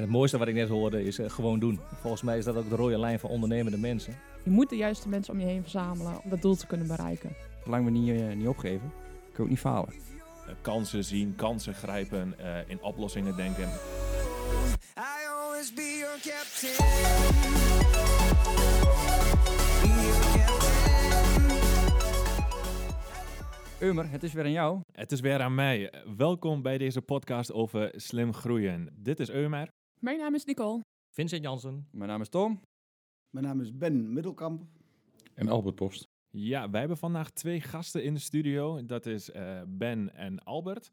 En het mooiste wat ik net hoorde is eh, gewoon doen. Volgens mij is dat ook de rode lijn van ondernemende mensen. Je moet de juiste mensen om je heen verzamelen om dat doel te kunnen bereiken. Zolang we niet, eh, niet opgeven, kun je ook niet falen. Eh, kansen zien, kansen grijpen, eh, in oplossingen denken. I always be your captain. Be your captain. Eumer, het is weer aan jou. Het is weer aan mij. Welkom bij deze podcast over slim groeien. Dit is Eumer. Mijn naam is Nicole. Vincent Jansen. Mijn naam is Tom. Mijn naam is Ben Middelkamp. En Albert Post. Ja, wij hebben vandaag twee gasten in de studio. Dat is eh, Ben en Albert.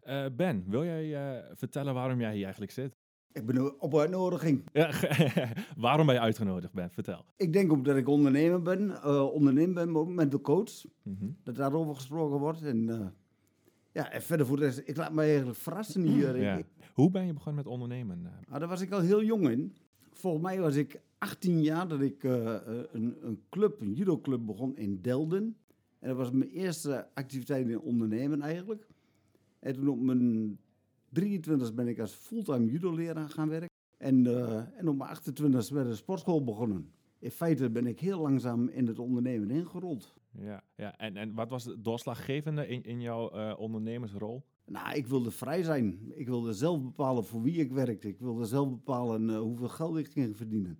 Eh, ben, wil jij eh, vertellen waarom jij hier eigenlijk zit? Ik ben op uitnodiging. Ja, waarom ben je uitgenodigd, Ben? Vertel. Ik denk ook dat ik ondernemer ben, eh ondernemer ben met- de coach. Mhm. Dat daarover gesproken wordt. En, eh, ja, en verder voor de rest, ik laat me eigenlijk verrassen hier. Ja. Ik- Hoe ben je begonnen met ondernemen? Ah, daar was ik al heel jong in. Volgens mij was ik 18 jaar dat ik eh, eh, een, een club, een judoclub begon in Delden. En dat was mijn eerste activiteit in ondernemen eigenlijk. En toen op mijn 23 ben ik als fulltime judo-leraar gaan werken. En, eh, en op mijn 28 werd de sportschool begonnen. In feite ben ik heel langzaam in het ondernemen ingerold. Ja, ja. En, en wat was het doorslaggevende in, in jouw ondernemersrol? Nou, ik wilde vrij zijn. Ik wilde zelf bepalen voor wie ik werkte. Ik wilde zelf bepalen eh, hoeveel geld ik ging verdienen.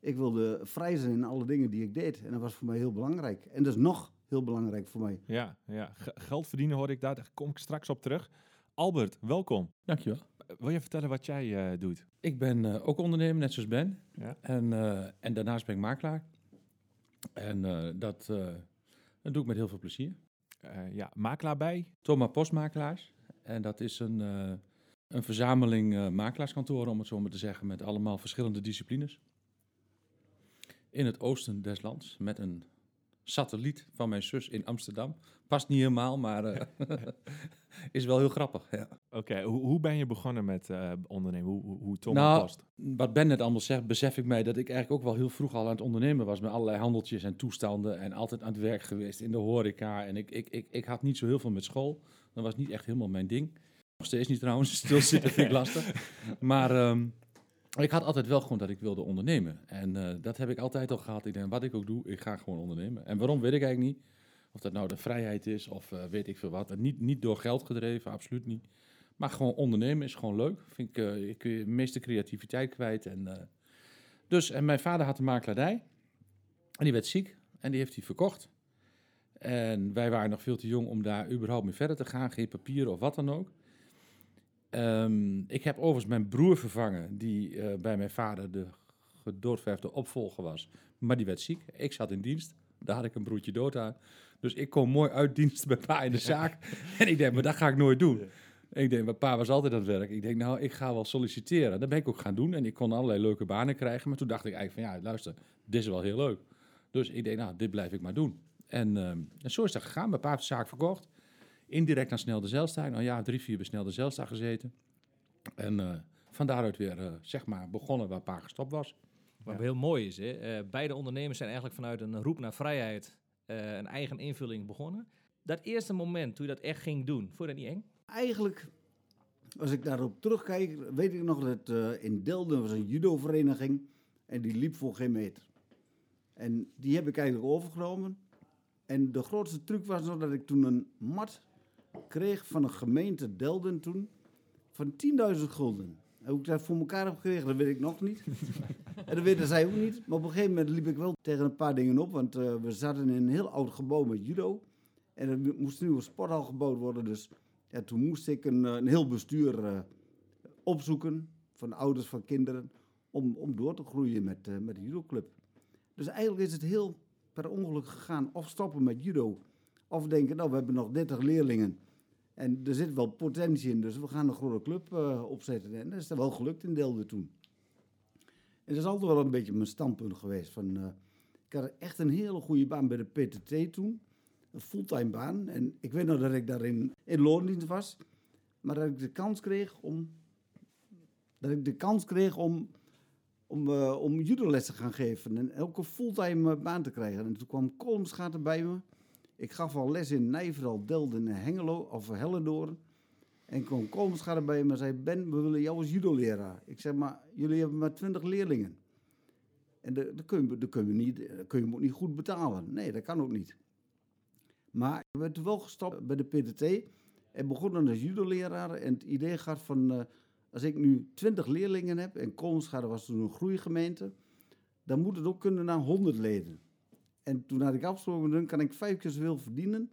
Ik wilde vrij zijn in alle dingen die ik deed. En dat was voor mij heel belangrijk. En dat is nog heel belangrijk voor mij. Ja, ja. G- geld verdienen hoorde ik daar. Daar kom ik straks op terug. Albert, welkom. Dankjewel. Eh, Wil je vertellen wat jij eh, doet? Ik ben eh, ook ondernemer, net zoals Ben. Ja. En, eh, en daarnaast ben ik makelaar. En eh, dat, eh, dat doe ik met heel veel plezier. Eh, ja, makelaar bij. Thomas Postmakelaars. En dat is een, eh, een verzameling eh, makelaarskantoren, om het zo maar te zeggen, met allemaal verschillende disciplines. In het oosten des lands, met een satelliet van mijn zus in Amsterdam. Past niet helemaal, maar eh, is wel heel grappig. Ja. Oké, hoe, hoe ben je begonnen met ondernemen? Hoe, hoe, hoe Thomas Nou, Post? Wat Ben net allemaal zegt, besef ik mij dat ik eigenlijk ook wel heel vroeg al aan het ondernemen was met allerlei handeltjes en toestanden en altijd aan het werk geweest in de horeca. En ik, ik, ik, ik had niet zo heel veel met school. Dat was niet echt helemaal mijn ding. Nog steeds niet trouwens, stilzitten vind ik lastig. Maar ehm, ik had altijd wel gewoon dat ik wilde ondernemen. En eh, dat heb ik altijd al gehad. Ik denk, wat ik ook doe, ik ga gewoon ondernemen. En waarom, weet ik eigenlijk niet. Of dat nou de vrijheid is of eh, weet ik veel wat. En niet, niet door geld gedreven, absoluut niet. Maar gewoon ondernemen is gewoon leuk. Vind ik, eh, je kun je de meeste creativiteit kwijt. En, dus, en mijn vader had een makelaardij. En die werd ziek. En die heeft hij verkocht. En wij waren nog veel te jong om daar überhaupt mee verder te gaan. Geen papieren of wat dan ook. Ehm, ik heb overigens mijn broer vervangen. Die eh, bij mijn vader de gedoodverfde opvolger was. Maar die werd ziek. Ik zat in dienst. Daar had ik een broertje dood aan. Dus ik kom mooi uit dienst bij pa in de zaak. En ik denk, maar dat ga ik nooit doen. Ik denk, mijn pa was altijd aan het werk. Ik denk, nou, ik ga wel solliciteren. Dat ben ik ook gaan doen. En ik kon allerlei leuke banen krijgen. Maar toen dacht ik eigenlijk van, ja, luister, dit is wel heel leuk. Dus ik denk, nou, dit blijf ik maar doen. En, ehm, en zo is dat gegaan. Mijn pa heeft de zaak verkocht. Indirect naar Snel de. Nou ja, drie, vier bij Snel de gezeten. En eh, van daaruit weer, eh, zeg maar, begonnen waar pa gestopt was. Wat heel mooi is, hè? eh, beide ondernemers zijn eigenlijk vanuit een roep naar vrijheid eh, een eigen invulling begonnen. Dat eerste moment toen je dat echt ging doen, vond je dat niet eng? Eigenlijk, als ik daarop terugkijk, weet ik nog dat eh, in Delden was een judo-vereniging en die liep voor geen meter. En die heb ik eigenlijk overgenomen. En de grootste truc was nog dat ik toen een mat kreeg van een gemeente Delden toen van 10.000 gulden. En hoe ik dat voor elkaar heb gekregen, dat weet ik nog niet. en dat weten zij ook niet. Maar op een gegeven moment liep ik wel tegen een paar dingen op, want eh, we zaten in een heel oud gebouw met judo. En er moest een sporthal gebouwd worden, dus ja, toen moest ik een, eh, een heel bestuur eh, opzoeken van ouders van kinderen om, om door te groeien met, eh, met de judoclub. Dus eigenlijk is het heel per ongeluk gegaan of stoppen met judo of denken, nou we hebben nog 30 leerlingen en er zit wel potentie in, dus we gaan een grote club eh, opzetten. En dat is wel gelukt in Delden toen. En dat is altijd wel een beetje mijn standpunt geweest. Van, eh, ik had echt een hele goede baan bij de PTT toen een fulltime baan. En ik weet nog dat ik daarin in loondienst was. Maar dat ik de kans kreeg om. Dat ik de kans kreeg om. Om, eh om te gaan geven. En een fulltime eh, baan te krijgen. En toen kwam Kolmschaten bij me. Ik gaf al les in Nijverdal, Delden en Hengelo. Of Hellendoorn. En kwam Kolmschade bij me en zei, Ben, we willen jou als judo-leraar. Ik zeg, maar jullie hebben maar twintig leerlingen. En dat kun je, niet, dat kun je niet goed betalen. Nee, dat kan ook niet. Maar ik werd wel gestopt bij de PTT en begonnen als judo-leraar. En het idee gaat van, eh, als ik nu 20 leerlingen heb, en Kolmschade was toen een groeigemeente, dan moet het ook kunnen naar 100 leden. En toen had ik afgesproken, dan kan ik vijf keer zoveel verdienen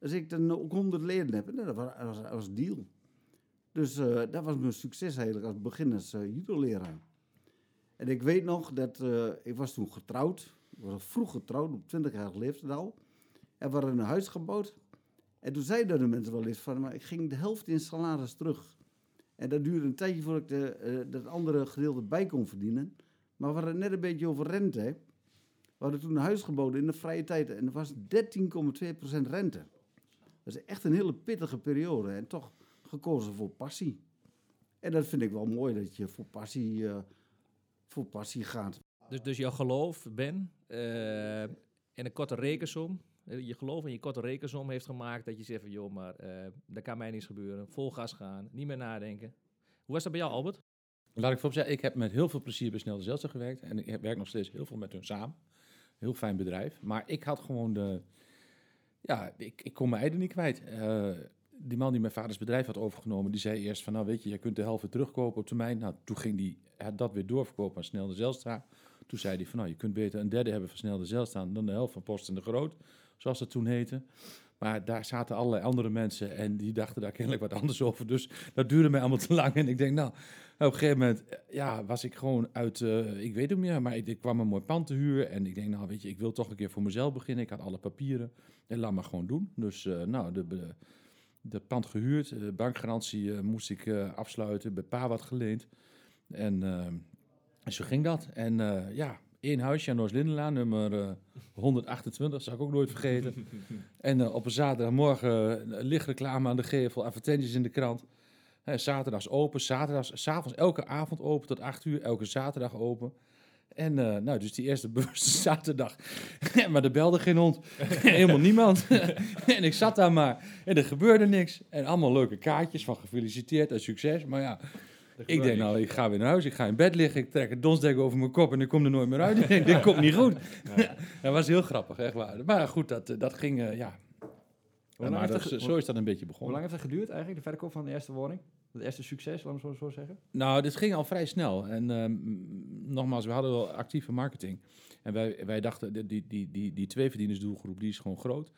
als ik dan ook 100 leden heb. Dat was, was, deal. Dus eh, dat was mijn succes eigenlijk als beginners uh, judo-leraar. En ik weet nog dat, eh, ik was toen getrouwd. Ik was vroeg getrouwd, op 20 jaar leeftijd al. En we hadden een huis gebouwd. En toen zeiden de mensen wel eens van, maar ik ging de helft in salaris terug. En dat duurde een tijdje voordat ik de, eh, dat andere gedeelte bij kon verdienen. Maar we hadden net een beetje over rente. We hadden toen een huis gebouwd in de vrije tijd en dat was 13,2% rente. Dat is echt een hele pittige periode en toch gekozen voor passie. En dat vind ik wel mooi dat je voor passie, eh, voor passie gaat. Dus, dus jouw geloof, Ben, eh, en een korte rekensom. Eh, Je geloof in je korte rekensom heeft gemaakt dat je zegt van... joh, maar eh dat kan mij niets gebeuren. Vol gas gaan, niet meer nadenken. Hoe was dat bij jou, Albert? Laat ik voorop zeggen, ik heb met heel veel plezier bij Snel de Zelster gewerkt. En ik werk nog steeds heel veel met hun samen. Heel fijn bedrijf. Maar ik had gewoon de... Ja, ik, ik kon mijn eigen niet kwijt. Eh, die man die mijn vaders bedrijf had overgenomen, die zei eerst van... Nou weet je, je kunt de helft terugkopen op termijn. Nou, toen ging die dat weer doorverkopen aan Snel de Zelstra. Toen zei hij van, nou, je kunt beter een derde hebben van Snel de Zelstra... dan de helft van Post en de Groot, zoals dat toen heette. Maar daar zaten allerlei andere mensen en die dachten daar kennelijk wat anders over. Dus dat duurde mij allemaal te lang. En ik denk, nou, op een gegeven moment eh, ja, was ik gewoon uit, eh, ik weet het niet meer, maar ik, ik kwam een mooi pand te huren. En ik denk, nou weet je, ik wil toch een keer voor mezelf beginnen. Ik had alle papieren en laat maar gewoon doen. Dus eh, nou, de, de, pand gehuurd, de bankgarantie moest ik afsluiten, bij pa wat geleend. En, en zo ging dat. En ja, één huisje aan Noors-Lindenlaan, nummer eh, 128, zou ik ook nooit vergeten. En eh, op een zaterdagmorgen uh, lichtreclame aan de gevel, advertenties in de krant. Zaterdags open, zaterdags, s'avonds elke avond open tot 8 uur, elke zaterdag open. En eh, nou, dus die eerste bewuste zaterdag. maar er belde geen hond. Helemaal niemand. en ik zat daar maar. En er gebeurde niks. En allemaal leuke kaartjes van gefeliciteerd en succes. Maar ja, ik denk nou, ik ga weer naar huis. Ik ga in bed liggen. Ik trek een donsdek over mijn kop en ik kom er nooit meer uit. Ik denk, dit komt niet goed. dat was heel grappig, echt waar. Maar goed, dat, eh, dat ging, eh, ja. lang dat, dat ge- zo is dat een beetje Hoe begonnen. lang heeft dat geduurd eigenlijk, de verkoop van de eerste woning? Het eerste succes, laten we het zo, zo zeggen? Nou, dit ging al vrij snel. En ehm, nogmaals, we hadden wel actieve marketing. En wij, wij dachten, die, die, die, die, die tweeverdienersdoelgroep, die is gewoon groot.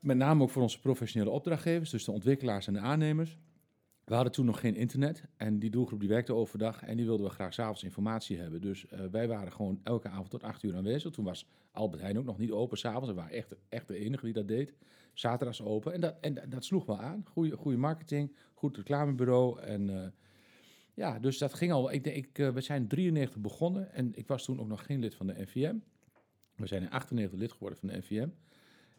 Met name ook voor onze professionele opdrachtgevers, dus de ontwikkelaars en de aannemers. We hadden toen nog geen internet en die doelgroep die werkte overdag en die wilden we graag s'avonds informatie hebben. Dus eh, wij waren gewoon elke avond tot acht uur aanwezig. Toen was Albert Heijn ook nog niet open s'avonds. We waren echt, echt de enige die dat deed. Zaterdags open en dat, en dat, sloeg wel aan. Goeie, goede marketing, goed reclamebureau en... eh, ja, dus dat ging al. Ik, ik, eh, we zijn in 93 begonnen en ik was toen ook nog geen lid van de NVM. We zijn in 98 lid geworden van de NVM.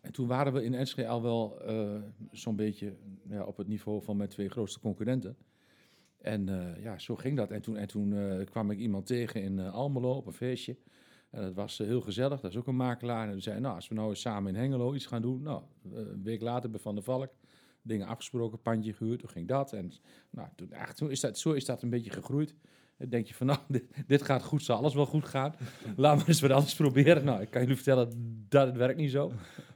En toen waren we in Enschede al wel eh, zo'n beetje ja, op het niveau van mijn twee grootste concurrenten. En eh, ja, zo ging dat. En toen, en toen eh, kwam ik iemand tegen in Almelo op een feestje. En dat was heel gezellig. Dat is ook een makelaar. En die zei, nou, als we nou eens samen in Hengelo iets gaan doen. Nou, een week later bij Van der Valk. Dingen afgesproken, pandje gehuurd. Toen ging dat. En nou, toen, ach, toen is dat, zo is dat een beetje gegroeid. Denk je van, nou, dit, dit gaat goed, zal alles wel goed gaan. Laten we eens wat anders proberen. Nou, ik kan jullie vertellen, dat het werkt niet zo.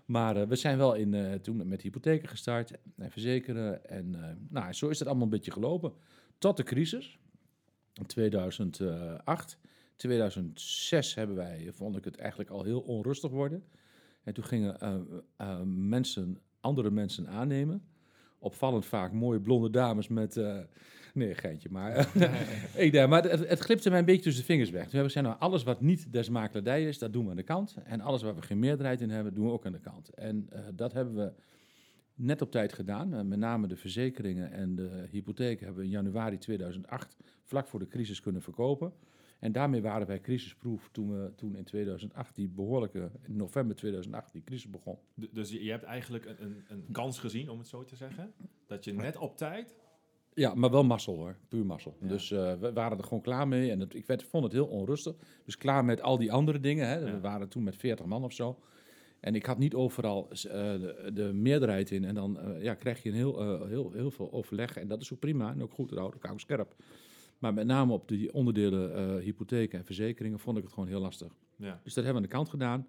Maar eh, we zijn wel in, eh, toen met hypotheken gestart en verzekeren. En eh, nou, zo is het allemaal een beetje gelopen. Tot de crisis. In 2008. 2006 hebben wij, vond ik het eigenlijk al heel onrustig worden. En toen gingen mensen, andere mensen aannemen. Opvallend vaak mooie blonde dames met... nee, geintje, maar... ik maar het, het glipte mij een beetje tussen de vingers weg. Toen hebben we gezegd, nou, alles wat niet des makelaardij is, dat doen we aan de kant. En alles waar we geen meerderheid in hebben, doen we ook aan de kant. En eh, dat hebben we net op tijd gedaan. Eh, met name de verzekeringen en de hypotheken hebben we in januari 2008, vlak voor de crisis, kunnen verkopen. En daarmee waren wij crisisproof toen we toen in 2008, die behoorlijke, in november 2008, die crisis begon. Dus je je hebt eigenlijk een, een, een kans gezien, om het zo te zeggen. Dat je net op tijd. Ja, maar wel mazzel hoor, puur mazzel. Ja. Dus eh, we waren er gewoon klaar mee en het, ik werd, vond het heel onrustig. Dus klaar met al die andere dingen. Hè. Ja. We waren toen met 40 man of zo. En ik had niet overal eh, de, de meerderheid in. En dan eh, ja, krijg je een heel, heel, heel veel overleg. En dat is ook prima en ook goed, daar houd ik ook scherp. Maar met name op die onderdelen hypotheken en verzekeringen vond ik het gewoon heel lastig. Ja. Dus dat hebben we aan de kant gedaan.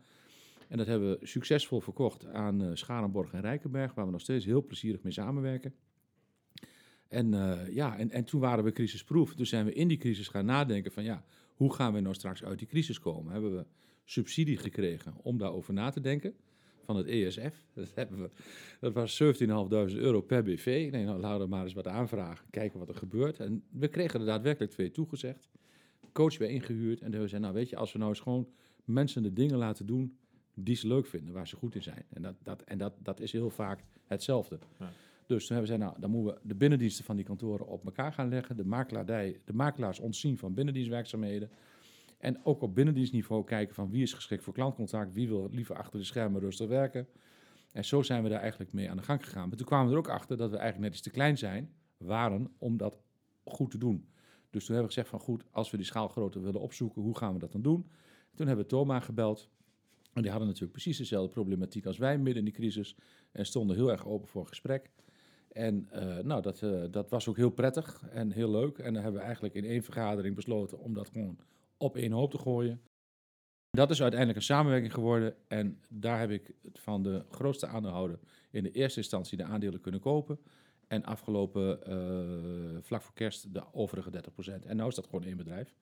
En dat hebben we succesvol verkocht aan Scharenborg en Rijkenberg, waar we nog steeds heel plezierig mee samenwerken. En, eh, ja, en, en toen waren we crisisproof. Dus zijn we in die crisis gaan nadenken van ja, hoe gaan we nou straks uit die crisis komen? Hebben we subsidie gekregen om daarover na te denken van het ESF. Dat, hebben we, dat was 17.500 euro per BV. Nee, nou, laten we maar eens wat aanvragen, kijken wat er gebeurt. En we kregen er daadwerkelijk twee toegezegd. Coach weer ingehuurd. En we zeiden, nou weet je, als we nou eens gewoon mensen de dingen laten doen die ze leuk vinden, waar ze goed in zijn. En dat, dat, en dat, dat is heel vaak hetzelfde. Ja. Dus toen hebben we gezegd, nou, dan moeten we de binnendiensten van die kantoren op elkaar gaan leggen. De, makelaardij, de makelaars ontzien van binnendienstwerkzaamheden. En ook op binnendienstniveau kijken van wie is geschikt voor klantcontact, wie wil liever achter de schermen rustig werken. En zo zijn we daar eigenlijk mee aan de gang gegaan. Maar toen kwamen we er ook achter dat we eigenlijk net iets te klein zijn, waren om dat goed te doen. Dus toen hebben we gezegd van goed, als we die schaalgrootte willen opzoeken, hoe gaan we dat dan doen? Toen hebben we Thoma gebeld. En die hadden natuurlijk precies dezelfde problematiek als wij midden in die crisis. En stonden heel erg open voor gesprek. En eh, nou, dat, eh, dat was ook heel prettig en heel leuk. En dan hebben we eigenlijk in één vergadering besloten om dat gewoon op één hoop te gooien. Dat is uiteindelijk een samenwerking geworden. En daar heb ik van de grootste aandeelhouder in de eerste instantie de aandelen kunnen kopen. En afgelopen eh, vlak voor kerst de overige 30%. En nu is dat gewoon één bedrijf.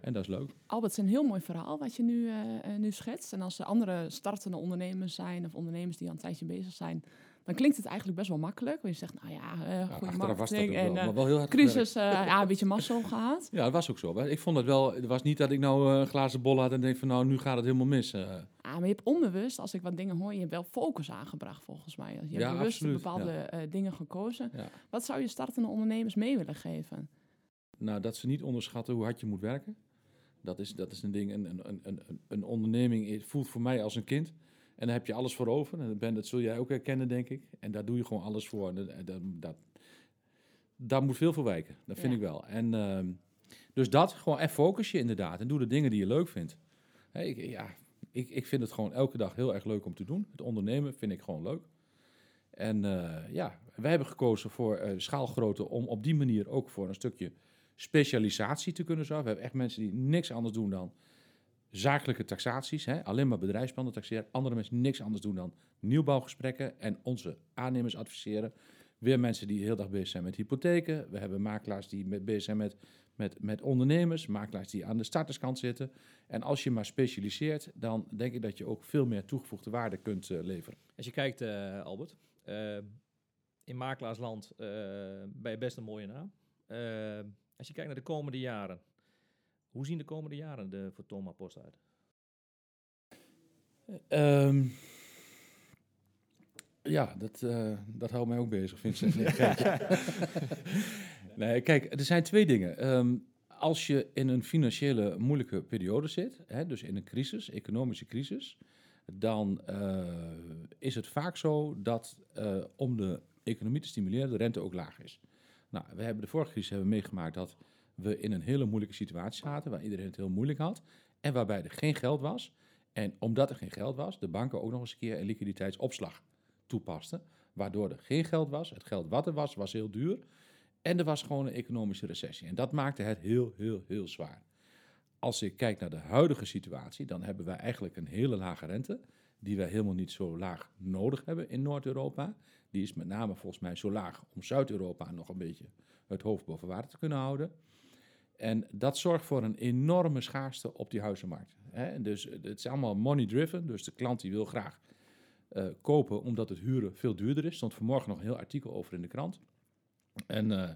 En dat is leuk. Albert, het is een heel mooi verhaal wat je nu, nu schetst. En als er andere startende ondernemers zijn of ondernemers die al een tijdje bezig zijn, dan klinkt het eigenlijk best wel makkelijk. Want je zegt, nou ja, eh Ja, goede was dat en wel, eh, maar wel heel hard crisis, eh, ja, een beetje mazzel gehad. Ja, dat was ook zo. Ik vond het wel, het was niet dat ik nou eh, een glazen bol had en denk van nou, nu gaat het helemaal mis. eh. Ah, maar je hebt onbewust, als ik wat dingen hoor, je hebt wel focus aangebracht volgens mij. Je hebt Ja, bewust absoluut, bepaalde eh, dingen gekozen. Ja. Wat zou je startende ondernemers mee willen geven? Nou, dat ze niet onderschatten hoe hard je moet werken. Dat is, dat is een ding. Een, een, een, een, een onderneming is- voelt voor mij als een kind. En daar heb je alles voor over. En Ben, dat zul jij ook herkennen, denk ik. En daar doe je gewoon alles voor. En Dat, daar moet veel voor wijken. Dat vind Ja. ik wel. En ehm, dus dat, gewoon en focus je inderdaad. En doe de dingen die je leuk vindt. Ik, ja, ik, ik vind het gewoon elke dag heel erg leuk om te doen. Het ondernemen vind ik gewoon leuk. En eh, ja, wij hebben gekozen voor eh, schaalgrootte om op die manier ook voor een stukje specialisatie te kunnen zorgen. We hebben echt mensen die niks anders doen dan zakelijke taxaties, hè, alleen maar bedrijfsplannen taxeren. Andere mensen niks anders doen dan nieuwbouwgesprekken en onze aannemers adviseren. Weer mensen die heel dag bezig zijn met hypotheken. We hebben makelaars die met, bezig zijn met, met, met ondernemers, makelaars die aan de starterskant zitten. En als je maar specialiseert, dan denk ik dat je ook veel meer toegevoegde waarde kunt eh, leveren. Als je kijkt, eh, Albert, eh, in makelaarsland ben je best een mooie naam. Als je kijkt naar de komende jaren, hoe zien de komende jaren er voor Thomas Post uit? Ehm, ja, dat, eh, dat houdt mij ook bezig, Vincent. Nee, kijk. nee, kijk, er zijn twee dingen. Ehm, als je in een financiële moeilijke periode zit, hè, dus in een crisis, economische crisis, dan eh, is het vaak zo dat eh, om de economie te stimuleren, de rente ook laag is. Nou, we hebben de vorige crisis hebben meegemaakt dat we in een hele moeilijke situatie zaten, waar iedereen het heel moeilijk had, en waarbij er geen geld was. En omdat er geen geld was, de banken ook nog eens een keer een liquiditeitsopslag toepasten. Waardoor er geen geld was. Het geld wat er was, was heel duur. En er was gewoon een economische recessie. En dat maakte het heel, heel, heel zwaar. Als ik kijk naar de huidige situatie, dan hebben wij eigenlijk een hele lage rente. Die wij helemaal niet zo laag nodig hebben in Noord-Europa. Die is met name volgens mij zo laag om Zuid-Europa nog een beetje het hoofd boven water te kunnen houden. En dat zorgt voor een enorme schaarste op die huizenmarkt. En Dus het is allemaal money driven. Dus de klant die wil graag eh, kopen omdat het huren veel duurder is. Stond vanmorgen nog een heel artikel over in de krant. En, eh,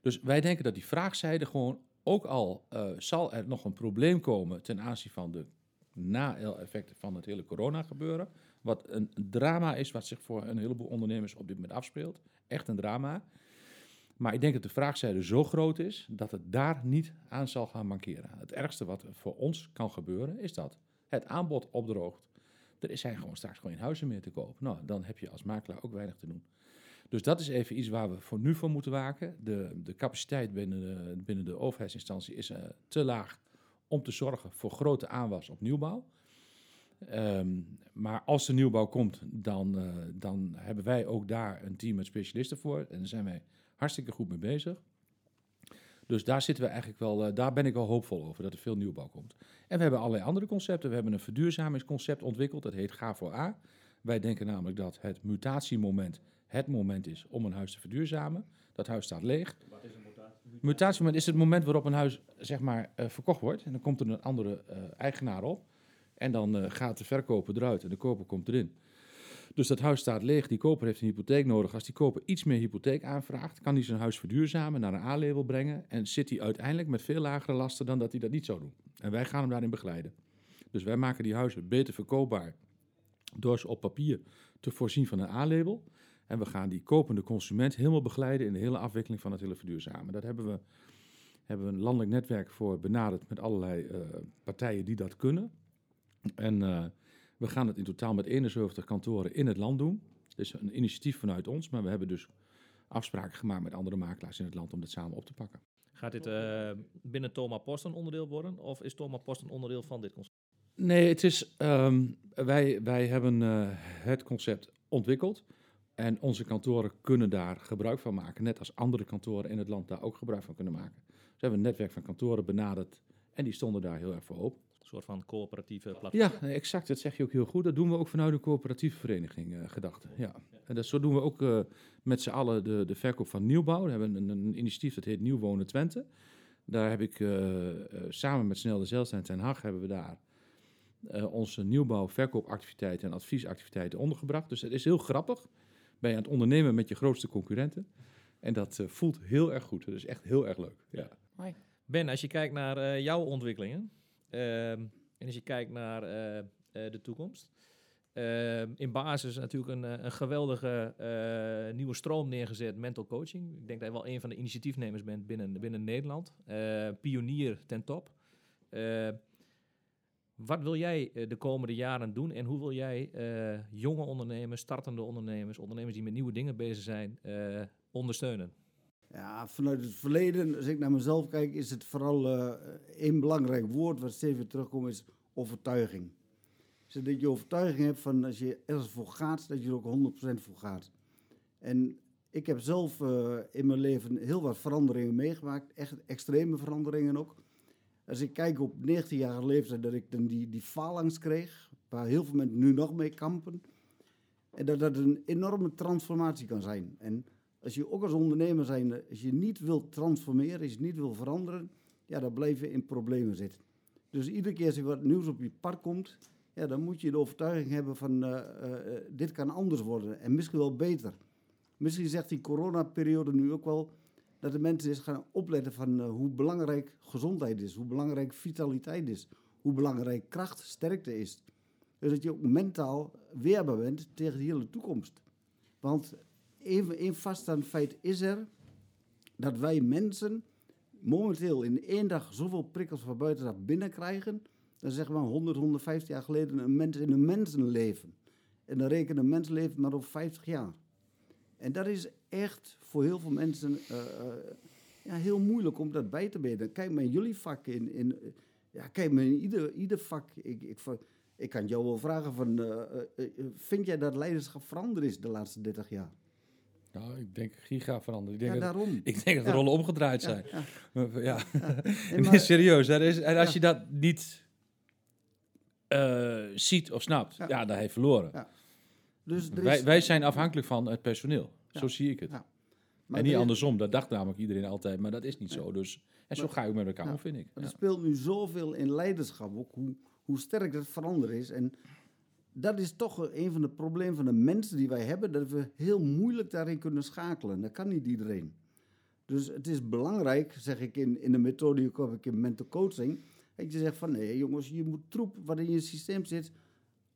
dus wij denken dat die vraagzijde gewoon, ook al eh, zal er nog een probleem komen ten aanzien van de na-effecten van het hele corona gebeuren. Wat een drama is wat zich voor een heleboel ondernemers op dit moment afspeelt. Echt een drama. Maar ik denk dat de vraagzijde zo groot is dat het daar niet aan zal gaan mankeren. Het ergste wat voor ons kan gebeuren is dat het aanbod opdroogt. Er zijn gewoon straks geen huizen meer te kopen. Nou, dan heb je als makelaar ook weinig te doen. Dus dat is even iets waar we voor nu voor moeten waken. De, de capaciteit binnen de, binnen de overheidsinstantie is eh, te laag om te zorgen voor grote aanwas op nieuwbouw. Ehm, maar als de nieuwbouw komt, dan, eh, dan hebben wij ook daar een team met specialisten voor. En daar zijn wij hartstikke goed mee bezig. Dus daar zitten we eigenlijk wel, eh, daar ben ik wel hoopvol over dat er veel nieuwbouw komt. En we hebben allerlei andere concepten. We hebben een verduurzamingsconcept ontwikkeld, dat heet Ga voor A. Wij denken namelijk dat het mutatiemoment het moment is om een huis te verduurzamen. Dat huis staat leeg. Mutatiemoment is het moment waarop een huis zeg maar, eh, verkocht wordt. En dan komt er een andere eh, eigenaar op. En dan gaat de verkoper eruit en de koper komt erin. Dus dat huis staat leeg, die koper heeft een hypotheek nodig. Als die koper iets meer hypotheek aanvraagt, kan hij zijn huis verduurzamen, naar een A-label brengen. En zit hij uiteindelijk met veel lagere lasten dan dat hij dat niet zou doen. En wij gaan hem daarin begeleiden. Dus wij maken die huizen beter verkoopbaar door ze op papier te voorzien van een A-label. En we gaan die kopende consument helemaal begeleiden in de hele afwikkeling van het hele verduurzamen. Dat hebben we, hebben een landelijk netwerk voor benaderd met allerlei eh, partijen die dat kunnen. En eh, we gaan het in totaal met 71 kantoren in het land doen. Het is een initiatief vanuit ons, maar we hebben dus afspraken gemaakt met andere makelaars in het land om dit samen op te pakken. Gaat dit eh, binnen Thomas Post een onderdeel worden? Of is Thomas Post een onderdeel van dit concept? Nee, het is, ehm, wij, wij hebben eh, het concept ontwikkeld. En onze kantoren kunnen daar gebruik van maken. Net als andere kantoren in het land daar ook gebruik van kunnen maken. Dus we hebben een netwerk van kantoren benaderd. En die stonden daar heel erg voor open. Een soort van coöperatieve platform. Ja, exact. Dat zeg je ook heel goed. Dat doen we ook vanuit een coöperatieve vereniging uh, gedachte. Ja. En dat, zo doen we ook uh, met z'n allen de, de verkoop van nieuwbouw. We hebben een, een initiatief dat heet Nieuw Wonen Twente. Daar heb ik uh, samen met Snel de en Ten Hag hebben we daar onze nieuwbouw, verkoopactiviteiten en adviesactiviteiten ondergebracht. Dus het is heel grappig. Ben je aan het ondernemen met je grootste concurrenten. En dat voelt heel erg goed. Dat is echt heel erg leuk. Ja. Ben, als je kijkt naar jouw ontwikkelingen. Ehm, en als je kijkt naar uh, uh, de toekomst. Uh, in basis natuurlijk een, een geweldige nieuwe stroom neergezet, mental coaching. Ik denk dat je wel een van de initiatiefnemers bent binnen, binnen Nederland. pionier ten top. wat wil jij de komende jaren doen en hoe wil jij jonge ondernemers, startende ondernemers, ondernemers die met nieuwe dingen bezig zijn, ondersteunen? Ja, vanuit het verleden, als ik naar mezelf kijk, is het vooral uh, één belangrijk woord wat steeds weer terugkomt, is overtuiging. Zodat je overtuiging hebt van als je ergens voor gaat, dat je er ook 100% voor gaat. En ik heb zelf uh, in mijn leven heel wat veranderingen meegemaakt, echt extreme veranderingen ook. Als ik kijk op 19 jaar leeftijd, dat ik dan die, die faalangst kreeg, waar heel veel mensen nu nog mee kampen. En dat dat een enorme transformatie kan zijn. En als je ook als ondernemer zijn, als je niet wilt transformeren, als je niet wil veranderen, ja, dan blijf je in problemen zitten. Dus iedere keer als er wat nieuws op je pad komt, ja, dan moet je de overtuiging hebben van uh, uh, dit kan anders worden en misschien wel beter. Misschien zegt die coronaperiode nu ook wel dat de mensen eens gaan opletten van hoe belangrijk gezondheid is, hoe belangrijk vitaliteit is, hoe belangrijk kracht, sterkte is. Dus dat je ook mentaal weerbaar bent tegen de hele toekomst. Want een, een vaststaand feit is er dat wij mensen momenteel in één dag zoveel prikkels van buitenaf binnenkrijgen. Dan zeggen we 100, 150 jaar geleden een mens in een mensenleven. En dan rekenen mensenleven maar op 50 jaar. En dat is echt voor heel veel mensen uh, uh, ja, heel moeilijk om dat bij te benen. Kijk maar in jullie vak. In, in, ja, kijk maar in ieder, ieder vak. Ik, ik, kan jou wel vragen van, uh, vind jij dat leiderschap veranderd is de laatste 30 jaar? Nou, ik denk giga veranderd. Ik denk Ja, dat, ik denk dat de rollen omgedraaid zijn. Ja. Nee, maar- serieus. Er is- en als je dat niet eh, ziet of snapt, ja. Dan heeft verloren. Dus er is, Wij, wij zijn afhankelijk van het personeel. Zo zie ik het. Ja. maar en niet er- andersom. Dat dacht namelijk iedereen altijd, maar dat is niet zo. Dus, en zo ga je ook met elkaar om, vind ik. Ja. er speelt nu zoveel in leiderschap ook, hoe, hoe sterk dat veranderen is. En dat is toch een van de problemen van de mensen die wij hebben, dat we heel moeilijk daarin kunnen schakelen. Dat kan niet iedereen. Dus het is belangrijk, zeg ik in, in de methode die ik in mental coaching, dat je zegt van nee jongens, je moet troep wat in je systeem zit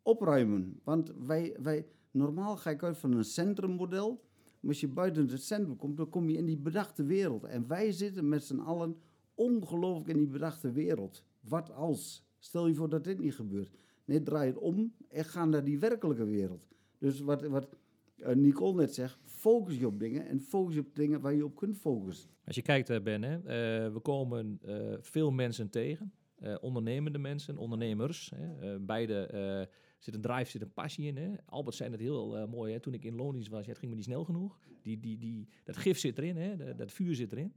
opruimen. Want wij, wij, normaal ga ik uit van een centrummodel, maar als je buiten het centrum komt, dan kom je in die bedachte wereld. En wij zitten met z'n allen ongelooflijk in die bedachte wereld. Wat als? Stel je voor dat dit niet gebeurt. Nee, draai het om en ga naar die werkelijke wereld. Dus wat, wat eh, Nicole net zegt, focus je op dingen en focus je op dingen waar je op kunt focussen. Als je kijkt, eh, Ben, hè, eh, we komen veel mensen tegen. ondernemende mensen, ondernemers. Hè. Beide zit een drive, zit een passie in. Hè. Albert zei het heel mooi, hè. toen ik in Lonings was, ja, het ging me niet snel genoeg. Die, die, die, dat gif zit erin, hè. Dat vuur zit erin.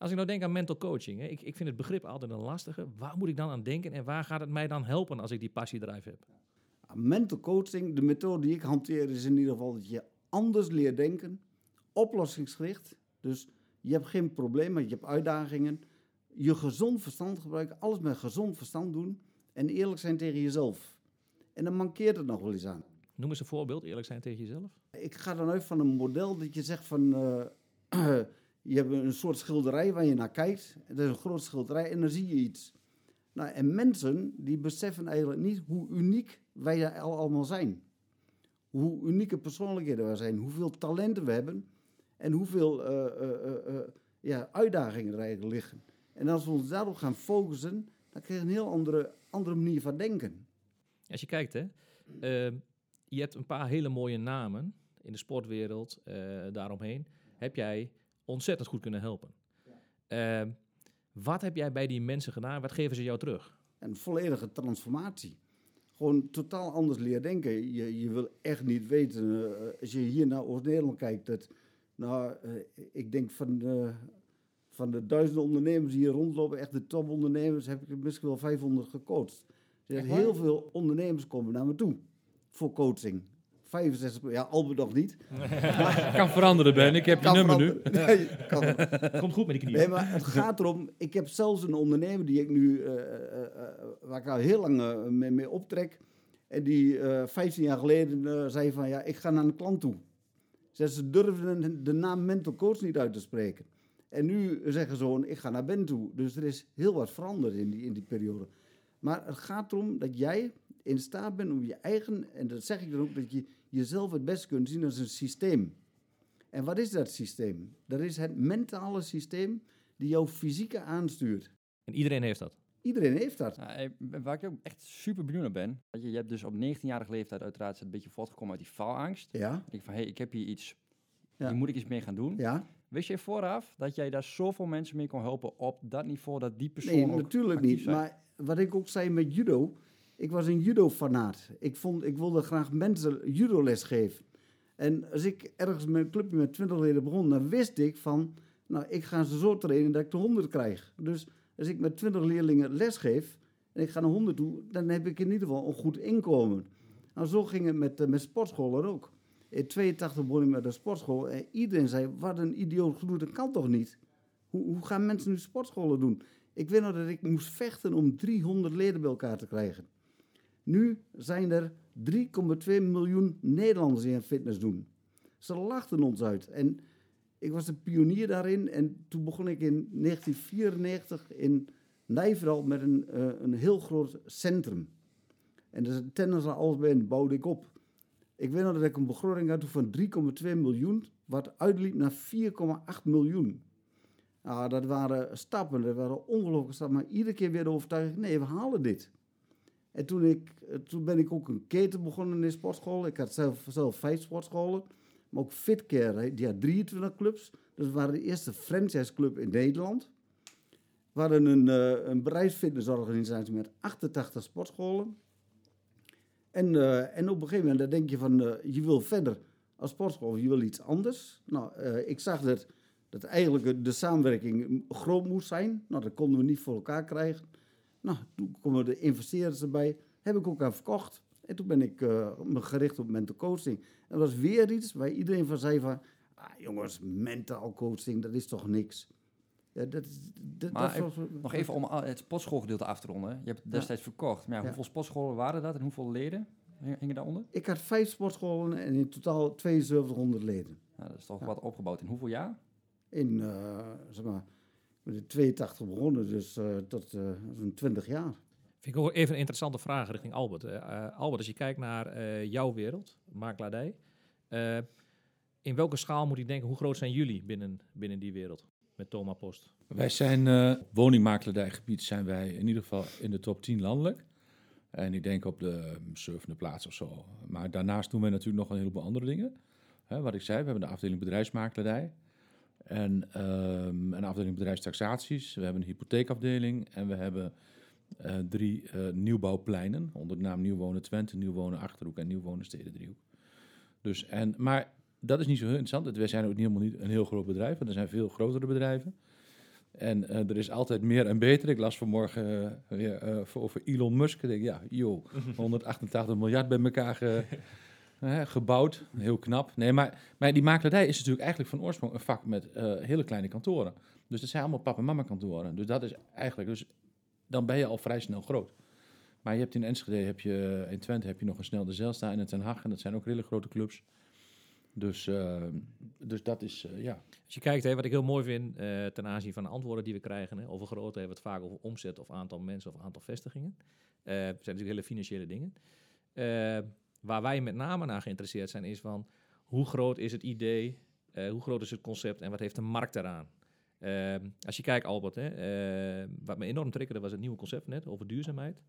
Als ik nou denk aan mental coaching, hè, ik, ik vind het begrip altijd een lastige. Waar moet ik dan aan denken en waar gaat het mij dan helpen als ik die passiedrive heb? Mental coaching, de methode die ik hanteer, is in ieder geval dat je anders leert denken, oplossingsgericht. Dus je hebt geen problemen, je hebt uitdagingen. Je gezond verstand gebruiken, alles met gezond verstand doen en eerlijk zijn tegen jezelf. En dan mankeert het nog wel eens aan. Noem eens een voorbeeld, eerlijk zijn tegen jezelf. Ik ga dan uit van een model dat je zegt van... eh, je hebt een soort schilderij waar je naar kijkt. Het is een groot schilderij en dan zie je iets. Nou, en mensen die beseffen eigenlijk niet hoe uniek wij al allemaal zijn. Hoe unieke persoonlijkheden we zijn. Hoeveel talenten we hebben. En hoeveel eh, eh, eh, ja, uitdagingen er eigenlijk liggen. En als we ons daarop gaan focussen, dan krijg je een heel andere, andere manier van denken. Als je kijkt, hè, ehm, je hebt een paar hele mooie namen in de sportwereld, daaromheen. Heb jij ontzettend goed kunnen helpen. Ehm, wat heb jij bij die mensen gedaan? Wat geven ze jou terug? Een volledige transformatie. Gewoon totaal anders leren denken. Je, je wil echt niet weten, eh, als je hier naar Oost-Nederland kijkt, dat, nou, eh, ik denk van de, van de duizenden ondernemers die hier rondlopen, echt de topondernemers, heb ik misschien wel 500 gecoacht. Er zijn heel veel ondernemers komen naar me toe voor coaching. 65, ja, Albert nog niet. Kan veranderen, Ben. Ik heb je nummer nu. Nee, kan Komt goed met die knieën. Nee, maar het gaat erom, ik heb zelfs een ondernemer die ik nu, eh, eh, eh, waar ik al heel lang mee, mee optrek. En die eh 15 jaar geleden eh, zei van, ja, ik ga naar een klant toe. Ze, ze durfden de naam mental coach niet uit te spreken. En nu zeggen ze gewoon, ik ga naar Ben toe. Dus er is heel wat veranderd in die, in die periode. Maar het gaat erom dat jij in staat bent om je eigen, en dat zeg ik dan ook, dat je jezelf het best kunt zien als een systeem. En wat is dat systeem? Dat is het mentale systeem die jouw fysieke aanstuurt. En iedereen heeft dat. Iedereen heeft dat. Ja, waar ik ook echt super benieuwd naar ben. Je, je hebt dus op 19-jarige leeftijd uiteraard een beetje voortgekomen uit die faalangst. Ja, Ik denk van, hé, hey, ik heb hier iets, Ja. hier moet ik iets mee gaan doen. ja. Wist je vooraf dat jij daar zoveel mensen mee kon helpen op dat niveau, dat die persoon Nee, ook natuurlijk niet. zijn? Maar wat ik ook zei met judo, ik was een judo-fanaat. Ik, vond, ik wilde graag mensen judo-les geven. En als ik ergens met een clubje met 20 leden begon, dan wist ik van, nou, ik ga ze zo trainen dat ik de 100 krijg. Dus als ik met 20 leerlingen les geef en ik ga naar 100 toe, dan heb ik in ieder geval een goed inkomen. Nou, zo ging het met, eh, met sportscholen ook. In 82 begon ik met een sportschool en iedereen zei, wat een idioot gedoe, dat kan toch niet? Hoe, hoe gaan mensen nu sportscholen doen? Ik weet nog dat ik moest vechten om 300 leden bij elkaar te krijgen. Nu zijn er 3,2 miljoen Nederlanders die aan fitness doen. Ze lachten ons uit. En ik was een pionier daarin. En toen begon ik in 1994 in Nijverdal met een, eh, een heel groot centrum. En dus tennis en bouwde ik op. Ik weet nog dat ik een begroting had van 3,2 miljoen, wat uitliep naar 4,8 miljoen. Nou, dat waren stappen, dat waren ongelooflijke stappen. Maar iedere keer weer de overtuiging, nee, we halen dit. En toen, ik, toen ben ik ook een keten begonnen in sportscholen. Ik had zelf, zelf vijf sportscholen. Maar ook Fitcare, die had 23 clubs. Dus we waren de eerste franchiseclub in Nederland. We hadden een, eh een bedrijfsfitnessorganisatie met 88 sportscholen. En, eh, en op een gegeven moment dan denk je van, eh, je wil verder als sportschool, je wil iets anders. Nou, ik zag dat, dat eigenlijk de samenwerking groot moest zijn. Nou, dat konden we niet voor elkaar krijgen. Nou, toen komen de investeerders erbij. Heb ik ook aan verkocht. En toen ben ik eh, me gericht op mental coaching. En dat was weer iets waar iedereen van zei van... Ah, jongens, mental coaching, dat is toch niks. Ja, dat, Maar dat was- Nog even om al- het sportschoolgedeelte af te ronden. Je hebt destijds verkocht. Maar ja, hoeveel sportscholen waren dat en hoeveel leden hingen daaronder? Ik had vijf sportscholen en in totaal 7200 leden. Nou, dat is toch wat opgebouwd. In hoeveel jaar? In, eh, zeg maar, in 82 begonnen, dus eh, tot eh, zo'n 20 jaar. Vind ik ook even een interessante vraag richting Albert. Eh, eh, Albert, als je kijkt naar eh, jouw wereld, makelaardij. eh, in welke schaal moet ik denken, hoe groot zijn jullie binnen, binnen die wereld? Met Thomas Post. Wij zijn eh woningmakelaardijgebied zijn wij in ieder geval in de top 10 landelijk. En ik denk op de mm, zevende plaats of zo. Maar daarnaast doen wij natuurlijk nog een heleboel andere dingen. Hè, wat ik zei, we hebben de afdeling bedrijfsmakelaardij. En ehm, een afdeling bedrijfstaxaties. We hebben een hypotheekafdeling. En we hebben eh, drie eh, nieuwbouwpleinen onder de naam Nieuw Wonen Twente, Nieuw Wonen Achterhoek en Nieuw Wonen Stedendriehoek. Dus, en, maar dat is niet zo heel interessant. Wij zijn ook niet helemaal niet een heel groot bedrijf, want er zijn veel grotere bedrijven. En eh, er is altijd meer en beter. Ik las vanmorgen weer over Elon Musk. Ik denk, ja, joh, 188 miljard bij elkaar ge- hè, gebouwd. Heel knap. Nee, maar, maar die makelaardij is natuurlijk eigenlijk van oorsprong een vak met eh, hele kleine kantoren. Dus dat zijn allemaal papa en mama kantoren. Dus dat is eigenlijk, dus dan ben je al vrij snel groot. Maar je hebt in Enschede, heb je, in Twente heb je nog een snel de Zijlstra en in Den Haag. En dat zijn ook hele grote clubs. Dus, eh, dus dat is, eh, ja. Als je kijkt, hè, wat ik heel mooi vind eh, ten aanzien van de antwoorden die we krijgen, hè, over grootte hebben we het vaak over omzet of aantal mensen of aantal vestigingen. Eh het zijn natuurlijk hele financiële dingen. Waar wij met name naar geïnteresseerd zijn, is van hoe groot is het idee, eh, hoe groot is het concept en wat heeft de markt eraan? Eh, als je kijkt, Albert, hè, eh, wat me enorm triggerde was het nieuwe concept net over duurzaamheid.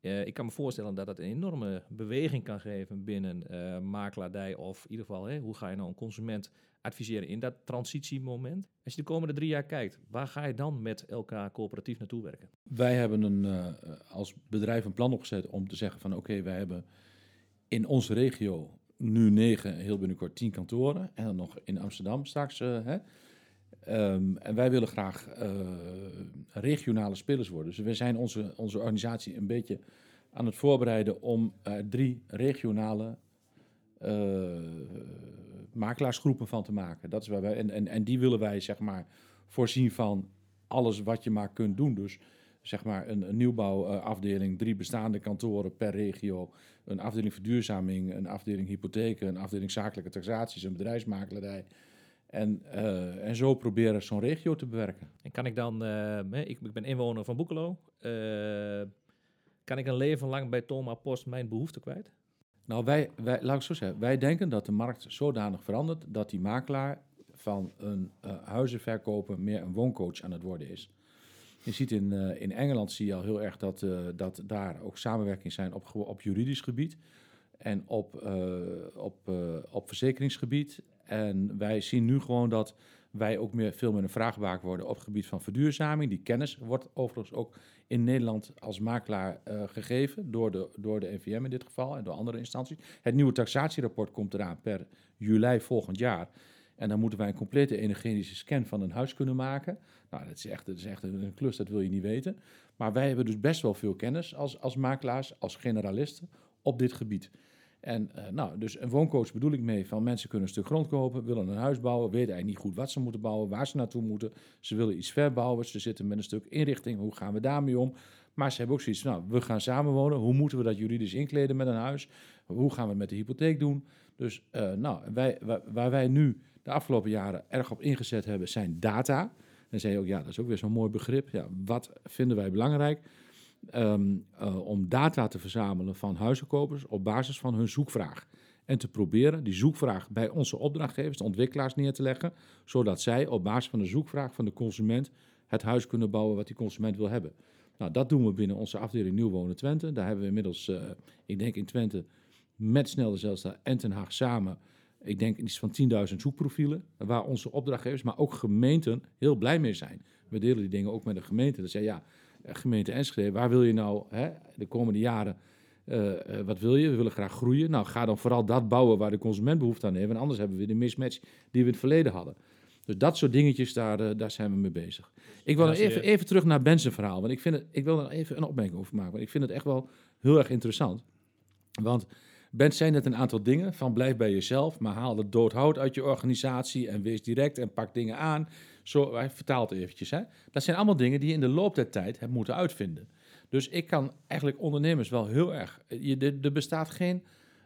Eh, ik kan me voorstellen dat dat een enorme beweging kan geven binnen makelaardij of in ieder geval, hè, hoe ga je nou een consument adviseren in dat transitiemoment. Als je de komende drie jaar kijkt, waar ga je dan met elkaar coöperatief naartoe werken? Wij hebben een, als bedrijf een plan opgezet om te zeggen van oké, wij hebben in onze regio nu negen, heel binnenkort tien kantoren. En dan nog in Amsterdam straks. eh, hè. Ehm, en wij willen graag eh, regionale spelers worden. Dus we zijn onze, onze organisatie een beetje aan het voorbereiden om eh, drie regionale makelaarsgroepen van te maken. Dat is waar wij, en, en, en die willen wij zeg maar voorzien van alles wat je maar kunt doen. Dus zeg maar een, een nieuwbouwafdeling, drie bestaande kantoren per regio, een afdeling verduurzaming, een afdeling hypotheken, een afdeling zakelijke taxaties, een bedrijfsmakelaarij. En, eh, en zo proberen zo'n regio te bewerken. En kan ik dan, eh, ik, ik ben inwoner van Boekelo, eh, kan ik een leven lang bij Toma Post mijn behoeften kwijt? Nou, wij, wij, laat ik zo zeggen, wij denken dat de markt zodanig verandert dat die makelaar van een huizenverkoper meer een wooncoach aan het worden is. Je ziet in, eh, in Engeland zie je al heel erg dat, eh, dat daar ook samenwerking zijn op, op juridisch gebied en op, eh, op, op verzekeringsgebied. En wij zien nu gewoon dat wij ook meer, veel meer een vraagbaak worden op het gebied van verduurzaming. Die kennis wordt overigens ook in Nederland als makelaar gegeven door de, door de NVM in dit geval en door andere instanties. Het nieuwe taxatierapport komt eraan per juli volgend jaar. En dan moeten wij een complete energetische scan van een huis kunnen maken. Nou, dat is echt, dat is echt een, klus, dat wil je niet weten. Maar wij hebben dus best wel veel kennis als, als makelaars, als generalisten op dit gebied. En uh, nou, dus een wooncoach bedoel ik mee van mensen kunnen een stuk grond kopen, willen een huis bouwen, weten eigenlijk niet goed wat ze moeten bouwen, waar ze naartoe moeten. Ze willen iets verbouwen, ze zitten met een stuk inrichting, hoe gaan we daarmee om? Maar ze hebben ook zoiets nou, we gaan samenwonen, hoe moeten we dat juridisch inkleden met een huis? Hoe gaan we het met de hypotheek doen? Dus uh, nou, wij, waar wij nu de afgelopen jaren erg op ingezet hebben, zijn data. Dan zei ook, ja, dat is ook weer zo'n mooi begrip. Ja, wat vinden wij belangrijk? Um, uh, om data te verzamelen van huizenkopers op basis van hun zoekvraag. En te proberen die zoekvraag bij onze opdrachtgevers, de ontwikkelaars, neer te leggen. Zodat zij op basis van de zoekvraag van de consument het huis kunnen bouwen wat die consument wil hebben. Nou, dat doen we binnen onze afdeling Nieuw Wonen Twente. Daar hebben we inmiddels, uh, ik denk in Twente, met Snel de en Den Haag samen, ik denk iets van 10.000 zoekprofielen. Waar onze opdrachtgevers, maar ook gemeenten heel blij mee zijn. We delen die dingen ook met de gemeente. Dat zeggen ja gemeente Enschede, waar wil je nou hè, de komende jaren, uh, uh, wat wil je? We willen graag groeien. Nou, ga dan vooral dat bouwen waar de consument behoefte aan heeft. En anders hebben we de mismatch die we in het verleden hadden. Dus dat soort dingetjes, daar, uh, daar zijn we mee bezig. Ik wil even, even terug naar Ben's verhaal, want ik, vind het, ik wil er even een opmerking over maken. Want ik vind het echt wel heel erg interessant. Want Ben zei net een aantal dingen, van blijf bij jezelf, maar haal het doodhout uit je organisatie en wees direct en pak dingen aan. Zo, hij vertaalt eventjes. Hè? Dat zijn allemaal dingen die je in de loop der tijd hebt moeten uitvinden. Dus ik kan eigenlijk ondernemers wel heel erg... Je, er bestaat geen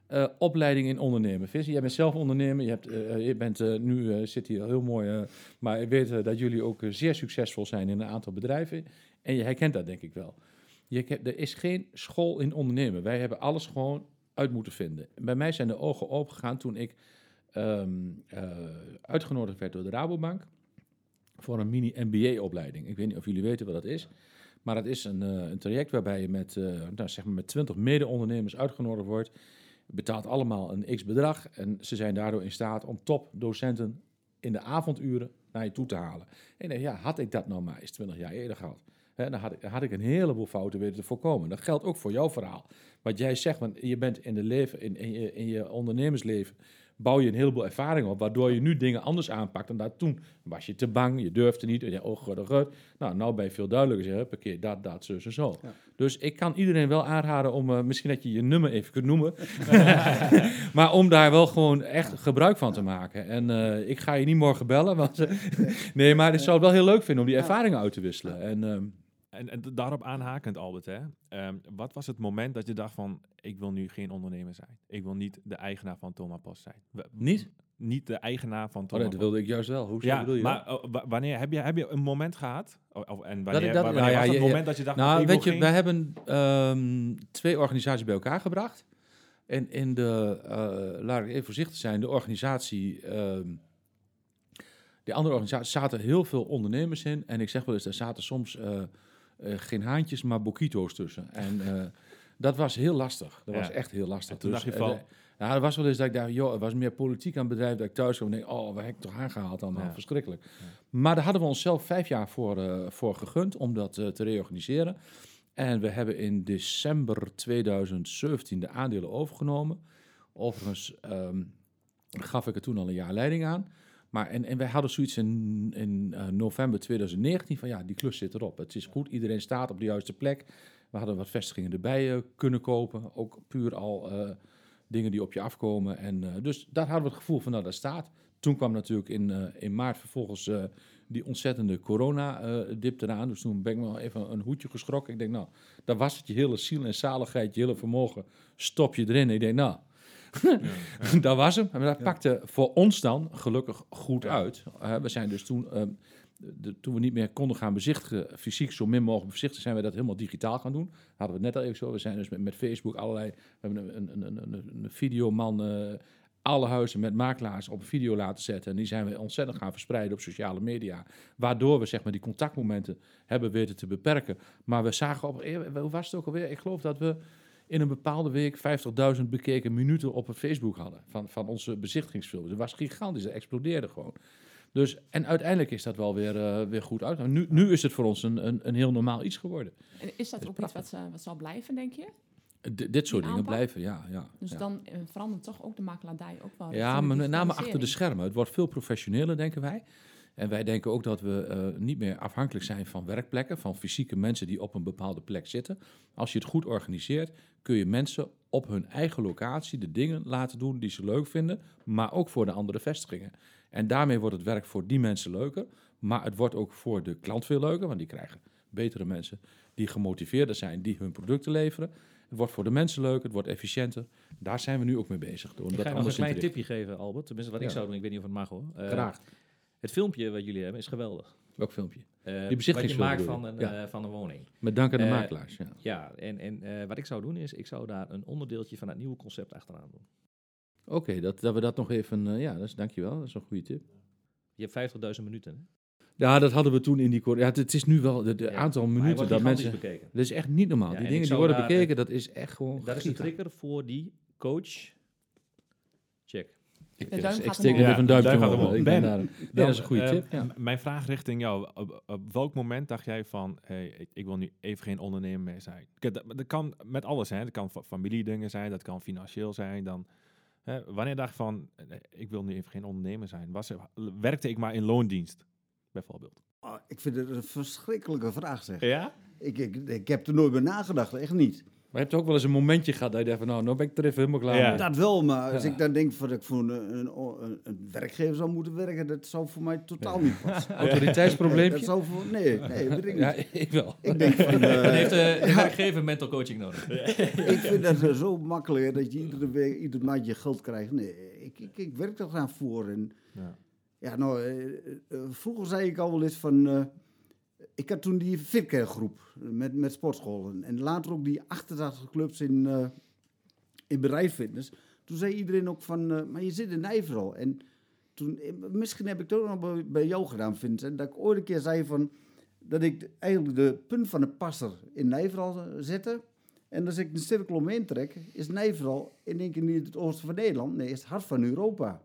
uh, opleiding in ondernemen. Vis, jij bent zelf ondernemer, je, hebt, uh, je bent, nu zit hier heel mooi... maar ik weet dat jullie ook zeer succesvol zijn in een aantal bedrijven. En je herkent dat denk ik wel. Je, er is geen school in ondernemen. Wij hebben alles gewoon uit moeten vinden. Bij mij zijn de ogen opengegaan toen ik um, uitgenodigd werd door de Rabobank voor een mini-MBA-opleiding. Ik weet niet of jullie weten wat dat is. Maar dat is een, uh, een traject waarbij je met, uh, nou, zeg maar met 20 mede-ondernemers uitgenodigd wordt. Betaalt allemaal een x-bedrag. En ze zijn daardoor in staat om topdocenten in de avonduren naar je toe te halen. En ja, had ik dat nou maar eens 20 jaar eerder gehad. Hè, dan had, ik- had ik een heleboel fouten weten te voorkomen. Dat geldt ook voor jouw verhaal. Wat jij zegt, want je bent in, de leven, in, in, je, in je ondernemersleven, bouw je een heleboel ervaring op, waardoor je nu dingen anders aanpakt dan dat toen. Was je te bang, je durfde niet, je oh, god, god. Nou, nou ben je veel duidelijker, zeg, parkeer dat, dat, zo, zo, zo. Ja. Dus ik kan iedereen wel aanraden om, eh, misschien dat je je nummer even kunt noemen, maar om daar wel gewoon echt gebruik van te maken. En eh, ik ga je niet morgen bellen, want eh, nee, maar ik zou het wel heel leuk vinden om die ervaringen uit te wisselen. En ehm, En, en daarop aanhakend, Albert, hè, ehm, wat was het moment dat je dacht van, ik wil nu geen ondernemer zijn. Ik wil niet de eigenaar van Thomas Post zijn. Niet? Niet de eigenaar van oh, Thomas nee, dat wilde ik juist wel. Hoe Ja, bedoel je maar oh, wa- wanneer heb je, heb je een moment gehad? Of, en wanneer, dat- wanneer nou ja, was het moment dat je dacht, Nou, weet je, geen- wij hebben ehm, twee organisaties bij elkaar gebracht. En in de, eh, laat ik even voorzichtig zijn, de organisatie, ehm die andere organisatie, zaten heel veel ondernemers in. En ik zeg wel eens, er zaten soms eh, geen haantjes, maar boquito's tussen. En eh, dat was heel lastig. Dat Ja. was echt heel lastig. En toen dacht je eh, van- eh, ja, er was wel eens dat ik dacht, joh, er was meer politiek aan het bedrijf. Dat ik thuis kwam en denk, oh, waar heb ik toch aangehaald allemaal? Ja. Verschrikkelijk. Maar daar hadden we onszelf vijf jaar voor, eh, voor gegund om dat eh, te reorganiseren. En we hebben in december 2017 de aandelen overgenomen. Overigens ehm, gaf ik er toen al een jaar leiding aan. Maar en, en wij hadden zoiets in, in eh, november 2019 van ja, die klus zit erop. Het is goed, iedereen staat op de juiste plek. We hadden wat vestigingen erbij eh, kunnen kopen. Ook puur al eh, dingen die op je afkomen. En, dus daar hadden we het gevoel van nou, dat staat. Toen kwam natuurlijk in, in maart vervolgens die ontzettende corona-dip eraan. Dus toen ben ik wel even een hoedje geschrokken. Ik denk nou, daar was het je hele ziel en zaligheid, je hele vermogen. Stop je erin. Ik denk nou, dat was hem. Maar dat pakte voor ons dan gelukkig goed uit. Eh, we zijn dus toen, ehm, de, toen we niet meer konden gaan bezichtigen, fysiek zo min mogelijk bezichtigen, zijn we dat helemaal digitaal gaan doen. Hadden we het net al even zo. We zijn dus met, met Facebook allerlei, we hebben een, een, een, een, een videoman, eh, alle huizen met makelaars op video laten zetten. En die zijn we ontzettend gaan verspreiden op sociale media. Waardoor we zeg maar die contactmomenten hebben weten te beperken. Maar we zagen op, eh, hoe was het ook alweer? Ik geloof dat we in een bepaalde week 50.000 bekeken minuten op het Facebook hadden van, van onze bezichtigingsfilms. Dat was gigantisch, dat explodeerde gewoon. Dus, en uiteindelijk is dat wel weer, eh, weer goed uit. Nu, nu is het voor ons een, een, een heel normaal iets geworden. En is dat ook iets wat, ze- wat zal blijven, denk je? D- dit soort dingen blijven, ja. ja, Dus ja. dan eh, verandert toch ook de makelaardij ook wel. Ja, maar met name achter de schermen. Het wordt veel professioneler, denken wij. En wij denken ook dat we eh, niet meer afhankelijk zijn van werkplekken, van fysieke mensen die op een bepaalde plek zitten. Als je het goed organiseert, kun je mensen op hun eigen locatie de dingen laten doen die ze leuk vinden, maar ook voor de andere vestigingen. En daarmee wordt het werk voor die mensen leuker, maar het wordt ook voor de klant veel leuker, want die krijgen betere mensen die gemotiveerder zijn, die hun producten leveren. Het wordt voor de mensen leuker, het wordt efficiënter. Daar zijn we nu ook mee bezig. Door Ik dat ga je nog een klein tipje geven, Albert. Tenminste, wat ik zou doen. Ik weet niet of het mag hoor. Eh, Graag. Het filmpje wat jullie hebben is geweldig. Welk filmpje? Eh, wat je maakt van een, Ja. eh, van een woning. Met dank aan de Eh, makelaars. Ja. Ja, en, en wat ik zou doen is, ik zou daar een onderdeeltje van het nieuwe concept achteraan doen. Oké, dat, dat we dat nog even. ja, dat is, dankjewel. Dat is een goede tip. Je hebt 50.000 minuten. Hè? Ja, dat hadden we toen in die. Ja, het, het is nu wel Ja. aantal minuten dat mensen. bekeken. Dat is echt niet normaal. Ja, die en dingen die worden bekeken, dat is echt gewoon. Dat is de giga. trigger voor die coach. Check. Ik, gaat steek er even een duimpje duim omhoog. omhoog. Ik ben Ben, daar- Nee, Dan, dat is een goede eh, tip. Mijn vraag richting jou. Op, op welk moment dacht jij van, hey, ik, ik wil nu even geen ondernemer meer zijn? Kijk, Dat, dat kan met alles, hè. Dat kan fa- familiedingen zijn, dat kan financieel zijn. Dan, hè, wanneer dacht je van, eh, ik wil nu even geen ondernemer zijn? Was er, werkte ik maar in loondienst, bijvoorbeeld? Oh, ik vind het een verschrikkelijke vraag, zeg. Ja? Ik, ik, ik heb er nooit bij nagedacht, echt niet. Maar je hebt ook wel eens een momentje gehad dat je dacht van, nou, nou ben ik er even helemaal klaar Ja. mee. Dat wel, maar als Ja. ik dan denk van dat ik voor een, een, een, een werkgever zou moeten werken, dat zou voor mij totaal niet passen. dat Autoriteitsprobleempje? zou voor, nee, nee, weet ik Ja, niet. ik wel. Ik denk van, Dan eh, heeft de, de werkgever mental coaching nodig. ik vind dat eh, zo makkelijk hè, dat je iedere week, iedere maand je geld krijgt. Nee, ik, ik, ik werk er graag voor. En, Ja. ja, nou, eh, eh, vroeger zei ik al wel eens van, eh, ik had toen die Fitcare groep met, met sportscholen. En later ook die 88 clubs in, eh in bedrijfsfitness. Toen zei iedereen ook van, eh, maar je zit in Nijveral. En toen, eh, misschien heb ik het ook nog bij, jou gedaan, Vincent. Dat ik ooit een keer zei van, dat ik eigenlijk de punt van de passer in Nijveral zette. En als ik de cirkel omheen trek, is Nijveral in één keer niet het oosten van Nederland. Nee, is het hart van Europa.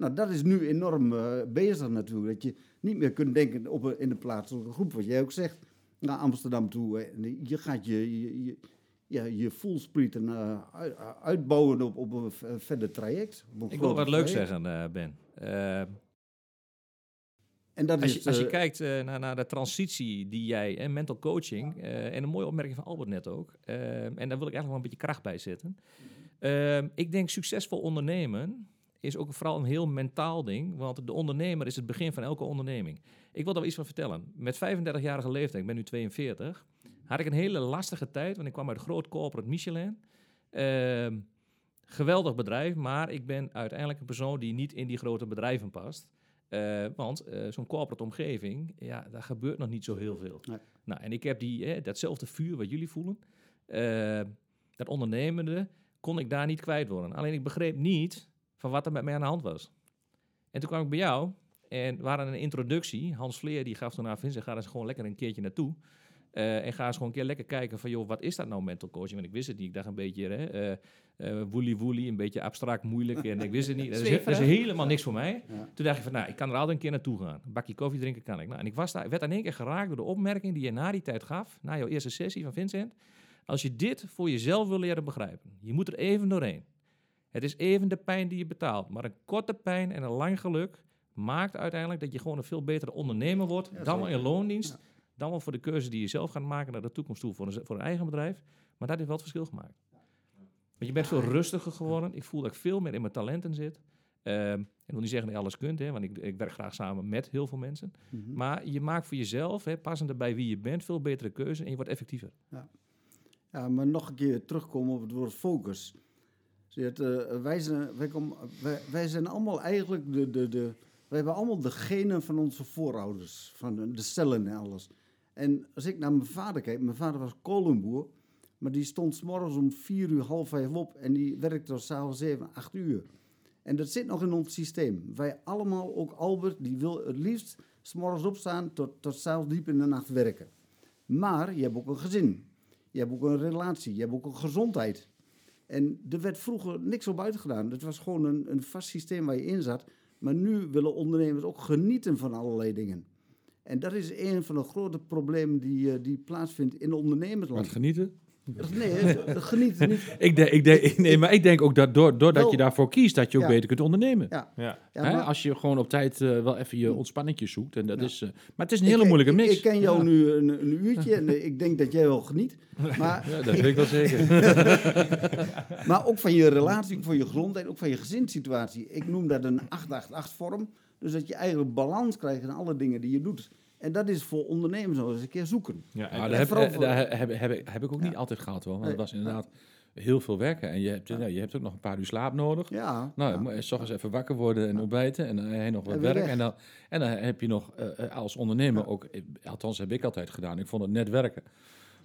Nou, dat is nu enorm eh, bezig natuurlijk. Dat je niet meer kunt denken op een, in de plaatselijke groep, wat jij ook zegt. naar Amsterdam toe. hè. Je gaat je, je, je, ja, je voelsprieten uit- uitbouwen op, op een verder traject. een Ik wil wat traject. zeggen, eh, Ben. En dat als, is, je, als je kijkt naar, naar de transitie die jij, en mental coaching, en een mooie opmerking van Albert net ook, en daar wil ik eigenlijk wel een beetje kracht bij zetten. Eh, ik denk succesvol ondernemen is ook vooral een heel mentaal ding, want de ondernemer is het begin van elke onderneming. Ik wil daar iets van vertellen. Met 35-jarige leeftijd, ik ben nu 42, had ik een hele lastige tijd, want ik kwam uit groot corporate Michelin. Ehm, geweldig bedrijf, maar ik ben uiteindelijk een persoon die niet in die grote bedrijven past. Eh, want eh, zo'n corporate omgeving, ja, daar gebeurt nog niet zo heel veel. Nee. Nou, en ik heb die, eh, datzelfde vuur wat jullie voelen, eh, dat ondernemende, kon ik daar niet kwijt worden. Alleen ik begreep niet van wat er met mij aan de hand was. En toen kwam ik bij jou en we hadden een introductie. Hans Vleer die gaf toen aan Vincent, ga eens gewoon lekker een keertje naartoe. Eh, en ga eens gewoon een keer lekker kijken van, joh, wat is dat nou mental coaching? Want ik wist het niet. Ik dacht een beetje, hè, woelie woelie, een beetje abstract, moeilijk. En ik wist het niet. Dat is, dat is helemaal niks voor mij. Ja. Toen dacht ik van, nou, ik kan er altijd een keer naartoe gaan. Een bakje koffie drinken kan ik. Nou, en ik was daar, werd in één keer geraakt door de opmerking die je na die tijd gaf, na jouw eerste sessie van Vincent. Als je dit voor jezelf wil leren begrijpen, je moet er even doorheen. Het is even de pijn die je betaalt. Maar een korte pijn en een lang geluk maakt uiteindelijk dat je gewoon een veel betere ondernemer wordt. Ja, dan wel in loondienst. Ja. Dan wel voor de keuze die je zelf gaat maken naar de toekomst toe voor een, voor een eigen bedrijf. Maar dat heeft wel het verschil gemaakt. Want je bent veel rustiger geworden. Ik voel dat ik veel meer in mijn talenten zit. Ehm, ik wil niet zeggen dat je alles kunt, hè, want ik, ik werk graag samen met heel veel mensen. mhm. Maar je maakt voor jezelf, hè, passend bij wie je bent, veel betere keuze en je wordt effectiever. Ja, maar nog een keer terugkomen op het woord focus. Eh, wij, zijn, wij, komen, wij, zijn allemaal eigenlijk de, de, de... Wij hebben allemaal de genen van onze voorouders. Van de, de cellen en alles. En als ik naar mijn vader kijk... Mijn vader was kolenboer. Maar die stond 's morgens om vier uur, half vijf op. En die werkte tot s'avonds zeven, acht uur. En dat zit nog in ons systeem. Wij allemaal, ook Albert, die wil het liefst... 's morgens opstaan tot, tot s'avonds diep in de nacht werken. Maar je hebt ook een gezin. Je hebt ook een relatie, je hebt ook een gezondheid. En er werd vroeger niks op uitgedaan. Het was gewoon een, een vast systeem waar je in zat. Maar nu willen ondernemers ook genieten van allerlei dingen. En dat is een van de grote problemen die, eh, die plaatsvindt in ondernemersland. genieten? Nee, genieten niet. Ik denk, ik denk, nee, maar ik denk ook dat door, doordat Wel- je daarvoor kiest, dat je ook Ja. beter kunt ondernemen. Ja. Ja. Ja, Hè, maar- Als je gewoon op tijd eh, wel even je ontspanningjes zoekt. En dat Ja. is, eh, maar het is een Ik- hele moeilijke mix. Ik, ken jou Ja. nu een, een uurtje en eh, ik denk dat jij wel geniet. Maar, Ja, dat weet ik wel zeker. maar ook van je relatie, ook van je gezondheid, ook van je gezinssituatie. Ik noem dat een 888-vorm. Dus dat je eigenlijk balans krijgt in alle dingen die je doet. En dat is voor ondernemers nog eens een keer zoeken. Ja, Maar en- heb, vooral eh, voor- daar heb, heb, ik- heb ik ook niet altijd gehad hoor. Want Nee. het was inderdaad heel veel werken. En je hebt, ja, je hebt ook nog een paar uur slaap nodig. Ja, Nou, ja. je moet s ochtends even wakker worden en ontbijten. En dan heb je nog wat werk. weg. En dan, en dan heb je nog eh, eh, als ondernemer Ja. ook... eh, Althans, heb ik altijd gedaan. Ik vond het net werken.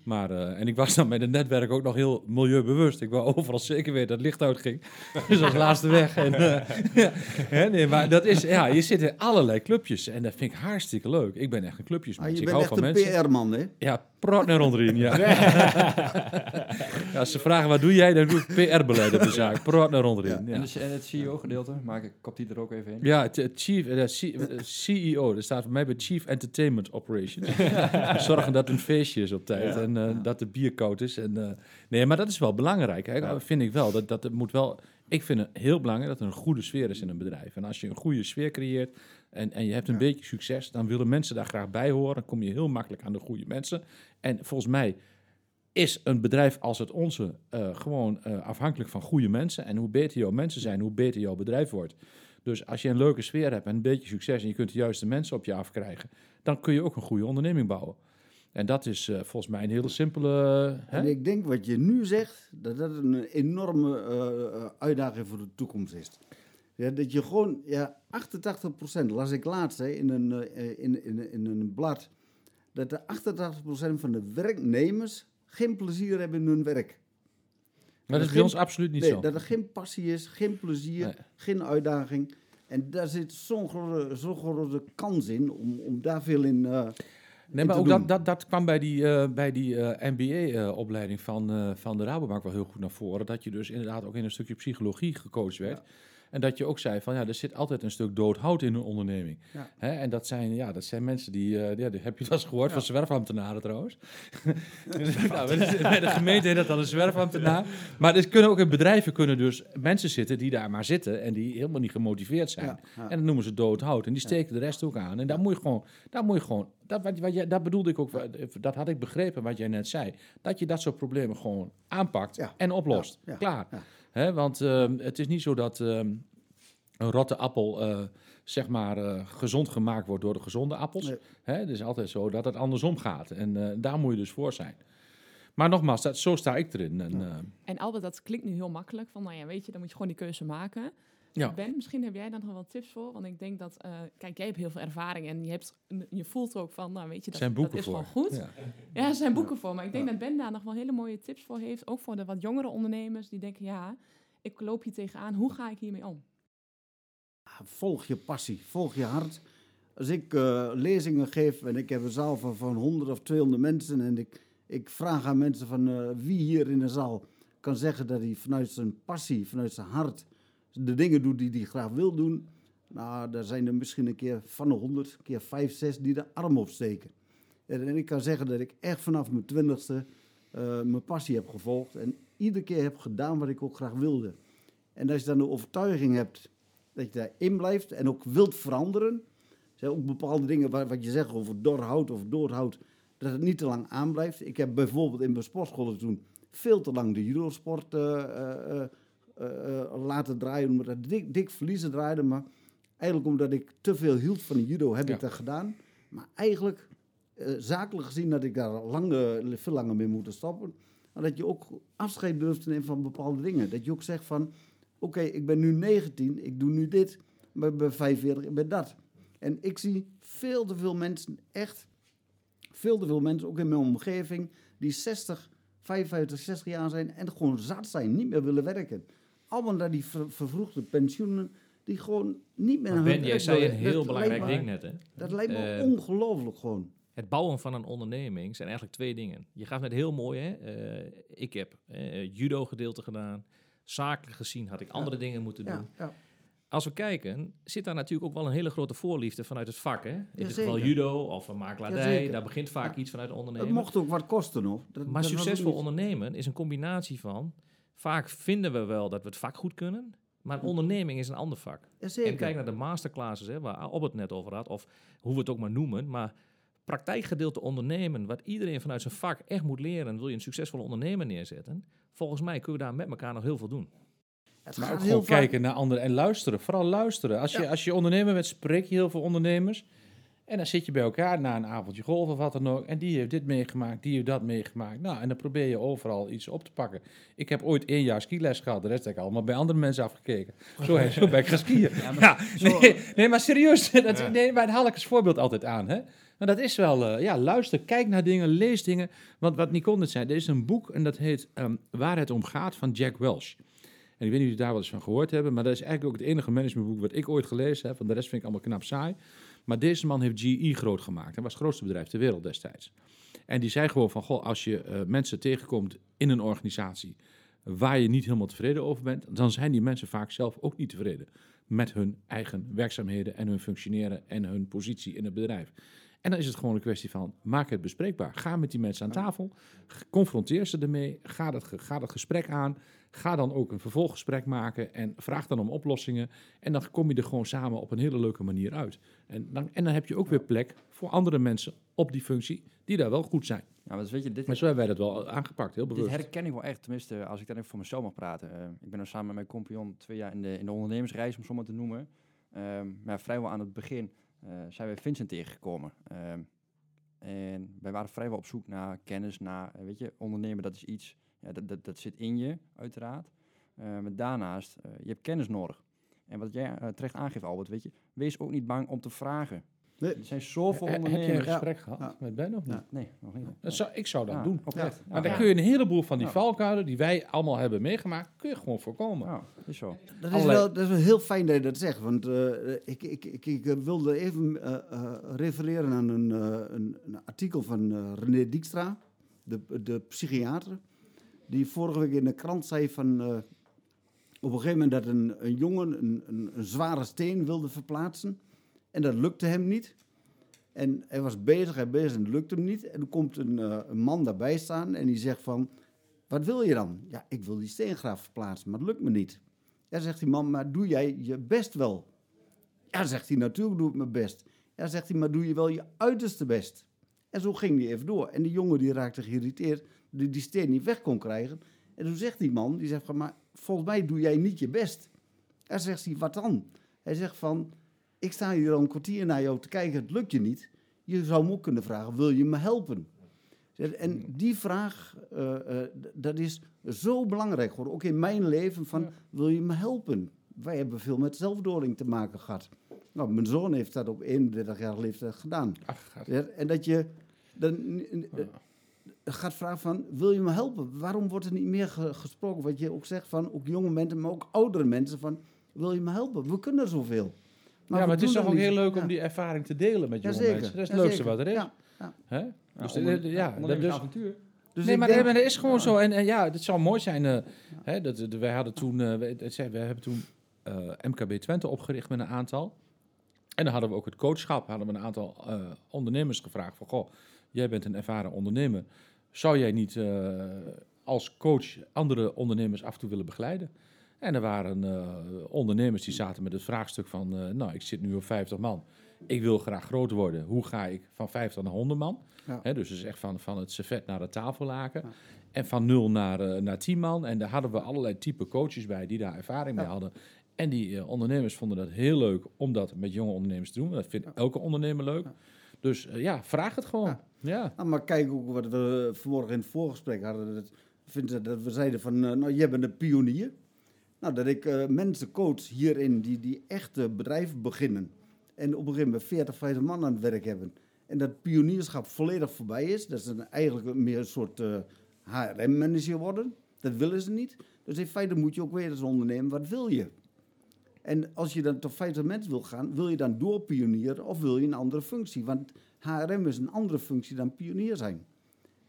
Maar, eh, en ik was dan met het netwerk ook nog heel milieubewust. Ik wou overal zeker weten dat het licht uitging. Dus als laatste weg. En, eh, ja, hè, nee, maar dat is, ja, je zit in allerlei clubjes. En dat vind ik hartstikke leuk. Ik ben echt een Ah, clubjesmens. je ik bent hou echt van een. PR-man, hè? Ja, praat naar onderin, ja. ja. Als ze vragen, wat doe jij? Dan doe ik PR-beleid op de zaak. Praat naar onderin, ja. En, de- en het CEO-gedeelte, maak ik kop die er ook even in. Ja, het, het chief, eh, CEO, dat staat voor mij bij Chief Entertainment Operations. Zorgen dat een feestje is op tijd Ja. En eh, dat de bier koud is. En, eh, nee, maar dat is wel belangrijk. Hè? Ja. Vind ik wel. Dat, dat het moet wel. Ik vind het heel belangrijk dat er een goede sfeer is in een bedrijf. En als je een goede sfeer creëert en, en je hebt een Ja. beetje succes, dan willen mensen daar graag bij horen. Dan kom je heel makkelijk aan de goede mensen. En volgens mij is een bedrijf als het onze eh, gewoon afhankelijk van goede mensen. En hoe beter jouw mensen zijn, hoe beter jouw bedrijf wordt. Dus als je een leuke sfeer hebt en een beetje succes en je kunt de juiste mensen op je afkrijgen, dan kun je ook een goede onderneming bouwen. En dat is eh, volgens mij een hele simpele. hè? En ik denk wat je nu zegt, dat dat een enorme eh, eh, uitdaging voor de toekomst is. Ja, dat je gewoon, ja, 88% las ik laatst hè, in, een, eh, in, in, in een blad, dat de 88% van de werknemers geen plezier hebben in hun werk. Maar dat is bij geen- ons absoluut niet nee, zo. dat er geen passie is, geen plezier, Nee. geen uitdaging. En daar zit zo'n grote, zo'n grote kans in om, om daar veel in, eh Nee, maar ook dat, dat, dat kwam bij die, eh, bij die MBA-opleiding van, eh, van de Rabobank wel heel goed naar voren. Dat je dus inderdaad ook in een stukje psychologie gecoacht werd. En dat je ook zei van ja, er zit altijd een stuk dood hout in een onderneming. Ja. Hè? En dat zijn, ja, dat zijn mensen die, eh, ja, die heb je wel eens gehoord van zwerfambtenaren trouwens. Dus, nou, bij de- gemeente heet dat dan een zwerfambtenaar. Maar er kunnen ook in bedrijven kunnen dus mensen zitten die daar maar zitten en die helemaal niet gemotiveerd zijn. En dat noemen ze dood hout. En die steken de rest ook aan. En daar moet je gewoon, daar moet je gewoon, dat, wat, wat jij, dat bedoelde ik ook, dat had ik begrepen wat jij net zei. Dat je dat soort problemen gewoon aanpakt Ja. en oplost. Ja, ja, Klaar. Ja. Hè, want ehm, het is niet zo dat ehm, een rotte appel, eh, zeg maar, eh, gezond gemaakt wordt door de gezonde appels. Nee. Hè, het is altijd zo dat het andersom gaat. En eh, daar moet je dus voor zijn. Maar nogmaals, dat, zo sta ik erin. En, eh, En Albert, dat klinkt nu heel makkelijk. Van, nou ja, weet je, dan moet je gewoon die keuze maken. Ja. Ben, misschien heb jij daar nog wel tips voor. Want ik denk dat, eh, kijk, jij hebt heel veel ervaring. En je, hebt, je voelt ook van, nou weet je, dat, zijn boeken dat is voor. gewoon goed. Ja. Ja, er zijn boeken voor. Maar ik denk dat Ben daar nog wel hele mooie tips voor heeft. Ook voor de wat jongere ondernemers die denken, ja, ik loop hier tegenaan. Hoe ga ik hiermee om? Volg je passie, volg je hart. Als ik eh, lezingen geef en ik heb een zaal van, van 100 of 200 mensen en ik, ik vraag aan mensen van eh, wie hier in de zaal kan zeggen dat hij vanuit zijn passie, vanuit zijn hart de dingen doet die hij graag wil doen. Nou, daar zijn er misschien een keer van de 100, een keer 5, 6 die de arm opsteken. En, ik kan zeggen dat ik echt vanaf mijn twintigste eh mijn passie heb gevolgd en iedere keer heb gedaan wat ik ook graag wilde. En als je dan de overtuiging hebt dat je daarin blijft en ook wilt veranderen. Er zijn ook bepaalde dingen waar, wat je zegt over doorhout of doorhout, dat het niet te lang aanblijft. Ik heb bijvoorbeeld in mijn sportscholen toen veel te lang de judosport eh, eh, laten draaien, omdat het dik, dik verliezen draaide. Maar eigenlijk omdat ik te veel hield van de judo, heb Ja. ik dat gedaan. Maar eigenlijk, eh, zakelijk gezien, dat ik daar lang, eh, veel langer mee moeten stoppen. Maar dat je ook afscheid durft te nemen van bepaalde dingen. Dat je ook zegt van, oké, ik ben nu 19, ik doe nu dit. Maar ik ben 45, ik ben dat. En ik zie veel te veel mensen, echt veel te veel mensen, ook in mijn omgeving, die 60, 55, 60 jaar zijn en gewoon zat zijn, niet meer willen werken. Allemaal naar die ver- vervroegde pensioenen, die gewoon niet meer Maar Ben, jij zei een heel Dat belangrijk me- ding net, hè? Dat lijkt me Eh, ongelooflijk gewoon. Het bouwen van een onderneming zijn eigenlijk twee dingen. Je gaf net heel mooi, hè? eh, ik heb eh, judo gedeelte gedaan. Zakelijk gezien had ik andere dingen moeten doen. Ja. Als we kijken, zit daar natuurlijk ook wel een hele grote voorliefde vanuit het vak. Hè? In dit geval judo of een makelaardij. Daar begint vaak iets vanuit de Het ondernemer. mocht ook wat kosten nog. Dat, Maar dat succesvol ondernemen is een combinatie van... Vaak vinden we wel dat we het vak goed kunnen. Maar een onderneming is een ander vak. Jazeker. En kijk naar de masterclasses, hè, waar Albert het net over had. Of hoe we het ook maar noemen. Maar praktijkgedeelte ondernemen, wat iedereen vanuit zijn vak echt moet leren... wil je een succesvolle ondernemer neerzetten... volgens mij kunnen we daar met elkaar nog heel veel doen. Het Maar gaat ook heel gewoon vaak- kijken naar anderen en luisteren. Vooral luisteren. Als je, als je ondernemer bent, spreek je heel veel ondernemers. En dan zit je bij elkaar na een avondje golf of wat dan ook. En die heeft dit meegemaakt, die heeft dat meegemaakt. Nou, en dan probeer je overal iets op te pakken. Ik heb ooit één jaar skiles gehad. De rest heb ik allemaal bij andere mensen afgekeken. Zo, zo ben ik gaan skiën. Ja, nee, nee, maar serieus. Dat, nee, maar haal ik als voorbeeld altijd aan. Hè? Maar dat is wel, eh, ja, luister, kijk naar dingen, lees dingen. Want wat Nicole net zei, er is een boek en dat heet ehm, Waar het om gaat van Jack Welch. En ik weet niet of jullie daar wel eens van gehoord hebben, maar dat is eigenlijk ook het enige managementboek wat ik ooit gelezen heb. Want de rest vind ik allemaal knap saai. Maar deze man heeft GE groot gemaakt. Hij was het grootste bedrijf ter wereld destijds. En die zei gewoon van, goh, als je eh, mensen tegenkomt in een organisatie waar je niet helemaal tevreden over bent, dan zijn die mensen vaak zelf ook niet tevreden met hun eigen werkzaamheden en hun functioneren en hun positie in het bedrijf. En dan is het gewoon een kwestie van, maak het bespreekbaar. Ga met die mensen aan tafel, confronteer ze ermee, ga dat, ga dat gesprek aan, ga dan ook een vervolggesprek maken en vraag dan om oplossingen. En dan kom je er gewoon samen op een hele leuke manier uit. En dan, en dan heb je ook weer plek voor andere mensen op die functie die daar wel goed zijn. Ja, maar dus weet je, dit, Maar zo hebben wij dat wel aangepakt, heel dit bewust. herken ik wel echt. Tenminste, als ik dan even voor mezelf mag praten. Eh, ik ben er samen met mijn compagnon twee jaar in de, in de ondernemersreis, om het zo maar te noemen. Ehm, maar vrijwel aan het begin eh, zijn we Vincent tegengekomen. Ehm, en wij waren vrijwel op zoek naar kennis, naar, eh, weet je, ondernemen, dat is iets, ja, dat, dat, dat zit in je, uiteraard. Eh, maar daarnaast, eh, je hebt kennis nodig. En wat jij eh, terecht aangeeft, Albert, weet je, wees ook niet bang om te vragen. Nee. Er zijn zoveel Eh, heb je een ondernemers. gesprek gehad Ja. met Ben of niet? Ja. Nee, nog niet. Dat zou, ik zou dat Ja, doen. oprecht. Maar dan kun je een heleboel van die Ja. valkuilen die wij allemaal hebben meegemaakt, kun je gewoon voorkomen. Ja, is zo. Dat is, wel, dat is wel heel fijn dat je dat zegt. Want eh, ik, ik, ik, ik wilde even eh, eh, refereren aan een, eh, een, een artikel van eh, René Dijkstra, de, de psychiater. Die vorige week in de krant zei van... eh, op een gegeven moment dat een, een jongen een, een, zware steen wilde verplaatsen. En dat lukte hem niet. En hij was bezig, hij bezig en het lukte hem niet. En er komt een, eh, een man daarbij staan en die zegt van... Wat wil je dan? Ja, ik wil die steen graag verplaatsen, maar het lukt me niet. Ja, zegt die man, maar doe jij je best wel? Ja, zegt hij, natuurlijk doe ik mijn best. Ja, zegt hij, maar doe je wel je uiterste best? En zo ging hij even door. En die jongen die raakte geïrriteerd, die die steen niet weg kon krijgen. En toen zegt die man, die zegt van, maar volgens mij doe jij niet je best. En zegt hij, wat dan? Hij zegt van, ik sta hier al een kwartier naar jou te kijken, het lukt je niet. Je zou me ook kunnen vragen, wil je me helpen? En die vraag, eh, eh, dat is zo belangrijk geworden. Ook in mijn leven, van, wil je me helpen? Wij hebben veel met zelfdoding te maken gehad. Nou, mijn zoon heeft dat op 31 jaar leeftijd gedaan. Ach, en dat je dan eh, gaat vragen van, wil je me helpen? Waarom wordt er niet meer ge- gesproken? Wat je ook zegt van, ook jonge mensen, maar ook oudere mensen van, wil je me helpen? We kunnen zoveel. ja, maar het is toch ook niet. heel leuk Ja. om die ervaring te delen met jonge mensen. Dat is het leukste wat er is. Ja, ja. Hè? Ja, Dus, onder- de- de- ja, dat dus, avontuur. Dus nee, maar denk- dat, is gewoon zo. En, en ja, het zou mooi zijn. eh, hè, dat, wij hadden toen, eh, we, het we hebben toen eh, MKB Twente opgericht met een aantal. En dan hadden we ook het coachschap. Hadden we een aantal eh, ondernemers gevraagd van, goh, jij bent een ervaren ondernemer. Zou jij niet eh, als coach andere ondernemers af en toe willen begeleiden? En er waren eh, ondernemers die zaten met het vraagstuk van, eh, nou, ik zit nu op 50 man. Ik wil graag groot worden. Hoe ga ik van 50 naar 100 man? Ja. Hè, dus het is echt van, van het servet naar het tafellaken. Ja. En van 0 naar, naar 10 man. En daar hadden we allerlei type coaches bij die daar ervaring mee hadden. En die ondernemers vonden dat heel leuk om dat met jonge ondernemers te doen. Dat vindt elke ondernemer leuk. Dus eh, ja, vraag het gewoon. Ja. Ja. Nou, maar kijk ook wat we vanmorgen in het voorgesprek hadden. Dat, vind ik dat we zeiden van, eh, nou, jij bent een pionier. Nou, dat ik eh, mensen coach hierin die, die echte bedrijven beginnen. En op een gegeven moment 40, 50 man aan het werk hebben. En dat pionierschap volledig voorbij is. Dat ze eigenlijk meer een soort HRM-manager worden. Dat willen ze niet. Dus in feite moet je ook weer als ondernemer, wat wil je? En als je dan tot 50 mensen wil gaan, wil je dan doorpionieren of wil je een andere functie? Want HRM is een andere functie dan pionier zijn.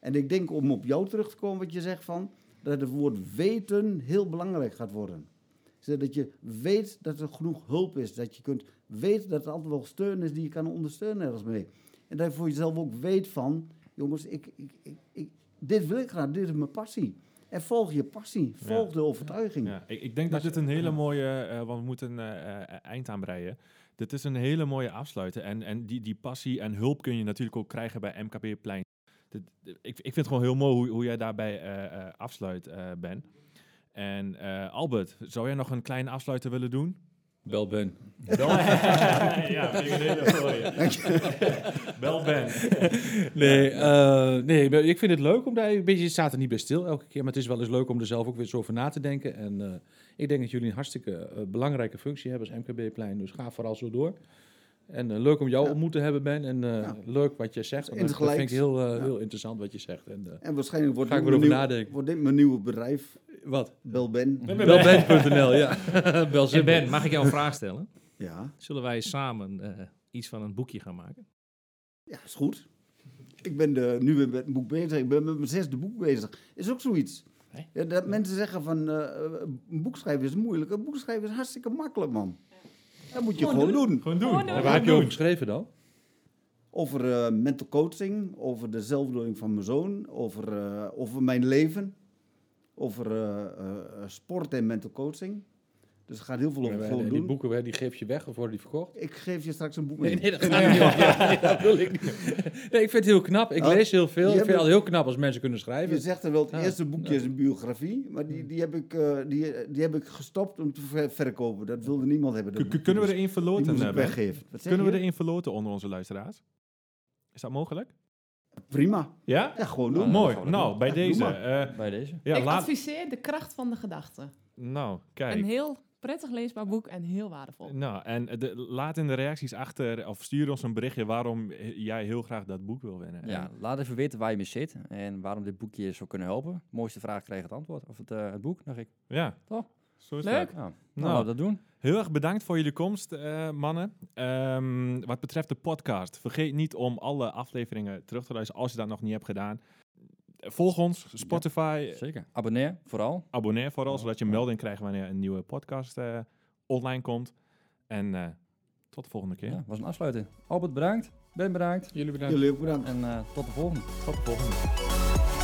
En ik denk om op jou terug te komen wat je zegt van, dat het woord weten heel belangrijk gaat worden. Zodat je weet dat er genoeg hulp is. Dat je kunt weten dat er altijd wel steun is die je kan ondersteunen ergens mee. En dat je voor jezelf ook weet van, jongens, ik, ik, ik, ik- dit wil ik graag, dit is mijn passie. En volg je passie, volg de overtuiging. Ja, ik, ik denk dat dit een hele mooie, eh, want we moeten een eh, eind aanbreien. Dit is een hele mooie afsluiten. En, en die, die passie en hulp kun je natuurlijk ook krijgen bij MKB Plein. Dit, ik, ik vind het gewoon heel mooi hoe, hoe jij daarbij eh, eh, afsluit, eh, Ben. En eh, Albert, zou jij nog een kleine afsluiter willen doen? Bel Ben. ja, een hele mooie. Bel Ben. Nee, eh, nee, ik ben- vind het leuk om daar een beetje, je staat er niet bij stil elke keer, maar het is wel eens leuk om er zelf ook weer eens over na te denken. En eh, ik denk dat jullie een hartstikke eh, belangrijke functie hebben als MKB-plein, dus ga vooral zo door. En eh, leuk om jou Ja. ontmoet te hebben, Ben. En eh, Ja. leuk wat je zegt. Dat, dat vind ik heel, eh, Ja. heel interessant wat je zegt. En, eh, En waarschijnlijk wordt, Ga ik dit mijn nieuw- nadenken. wordt dit mijn nieuwe bedrijf, wat? Belben. Belben.nl, ja. Bel. Ben, mag ik jou een vraag stellen? Ja, Zullen wij samen eh, iets van een boekje gaan maken? ja, is goed. Ik ben de, nu weer met het boek bezig. Ik ben met mijn zesde boek bezig. Is ook zoiets. Dat mensen zeggen van eh, een boek schrijven is moeilijk. Een boek schrijven is hartstikke makkelijk, man. Dat moet je gewoon, doen. Gewoon doen. En waar heb je over geschreven dan? Over eh, mental coaching, over de zelfdoding van mijn zoon, over, eh, over mijn leven, over eh, eh, sport en mental coaching. Dus het gaat heel veel over En gewoon die doen. boeken, hè, die geef je weg of worden die verkocht? Ik geef je straks een boek mee. Nee, nee, dat ga ik niet. Ja, dat wil ik niet. Nee, ik vind het heel knap. Ik Oh, lees heel veel. Ik je vind het al heel knap als mensen kunnen Je schrijven. zegt er wel, het eerste boekje is een biografie, maar die, die, heb ik, eh, die, die heb ik gestopt om te ver- verkopen. Dat wilde niemand hebben. K- kunnen we er één die verloten, moest eh, ik Ben? weggeven. Kunnen we je? er één verloten onder onze luisteraars? Is dat mogelijk? Prima. Ja? Ja, gewoon doen. Mooi. zou dat Nou, doen. bij deze. eh, Bij deze. ja, ik laat, adviseer De Kracht van de Gedachte. nou, kijk. Een heel prettig leesbaar boek en heel waardevol. Nou, en de, laat in de reacties achter, of stuur ons een berichtje waarom jij heel graag dat boek wil winnen. Ja, En- laat even weten waar je mee zit en waarom dit boekje je zou kunnen helpen. Mooiste vraag krijg het antwoord. Of het, eh, het boek, dacht ik. ja. Toch? Zo is Leuk. dat. Ja. Nou, Nou, dat doen. Heel erg bedankt voor jullie komst, eh, mannen. Ehm, wat betreft de podcast, vergeet niet om alle afleveringen terug te luisteren als je dat nog niet hebt gedaan. Volg ons, Spotify, Zeker. Abonneer, vooral. abonneer vooral, Ja. zodat je een melding krijgt wanneer een nieuwe podcast eh, online komt. En eh, tot de volgende keer. Ja, was een afsluiting. Albert, bedankt. Ben bedankt. Jullie bedankt. Jullie ook bedankt. En eh, tot de volgende. Tot de volgende.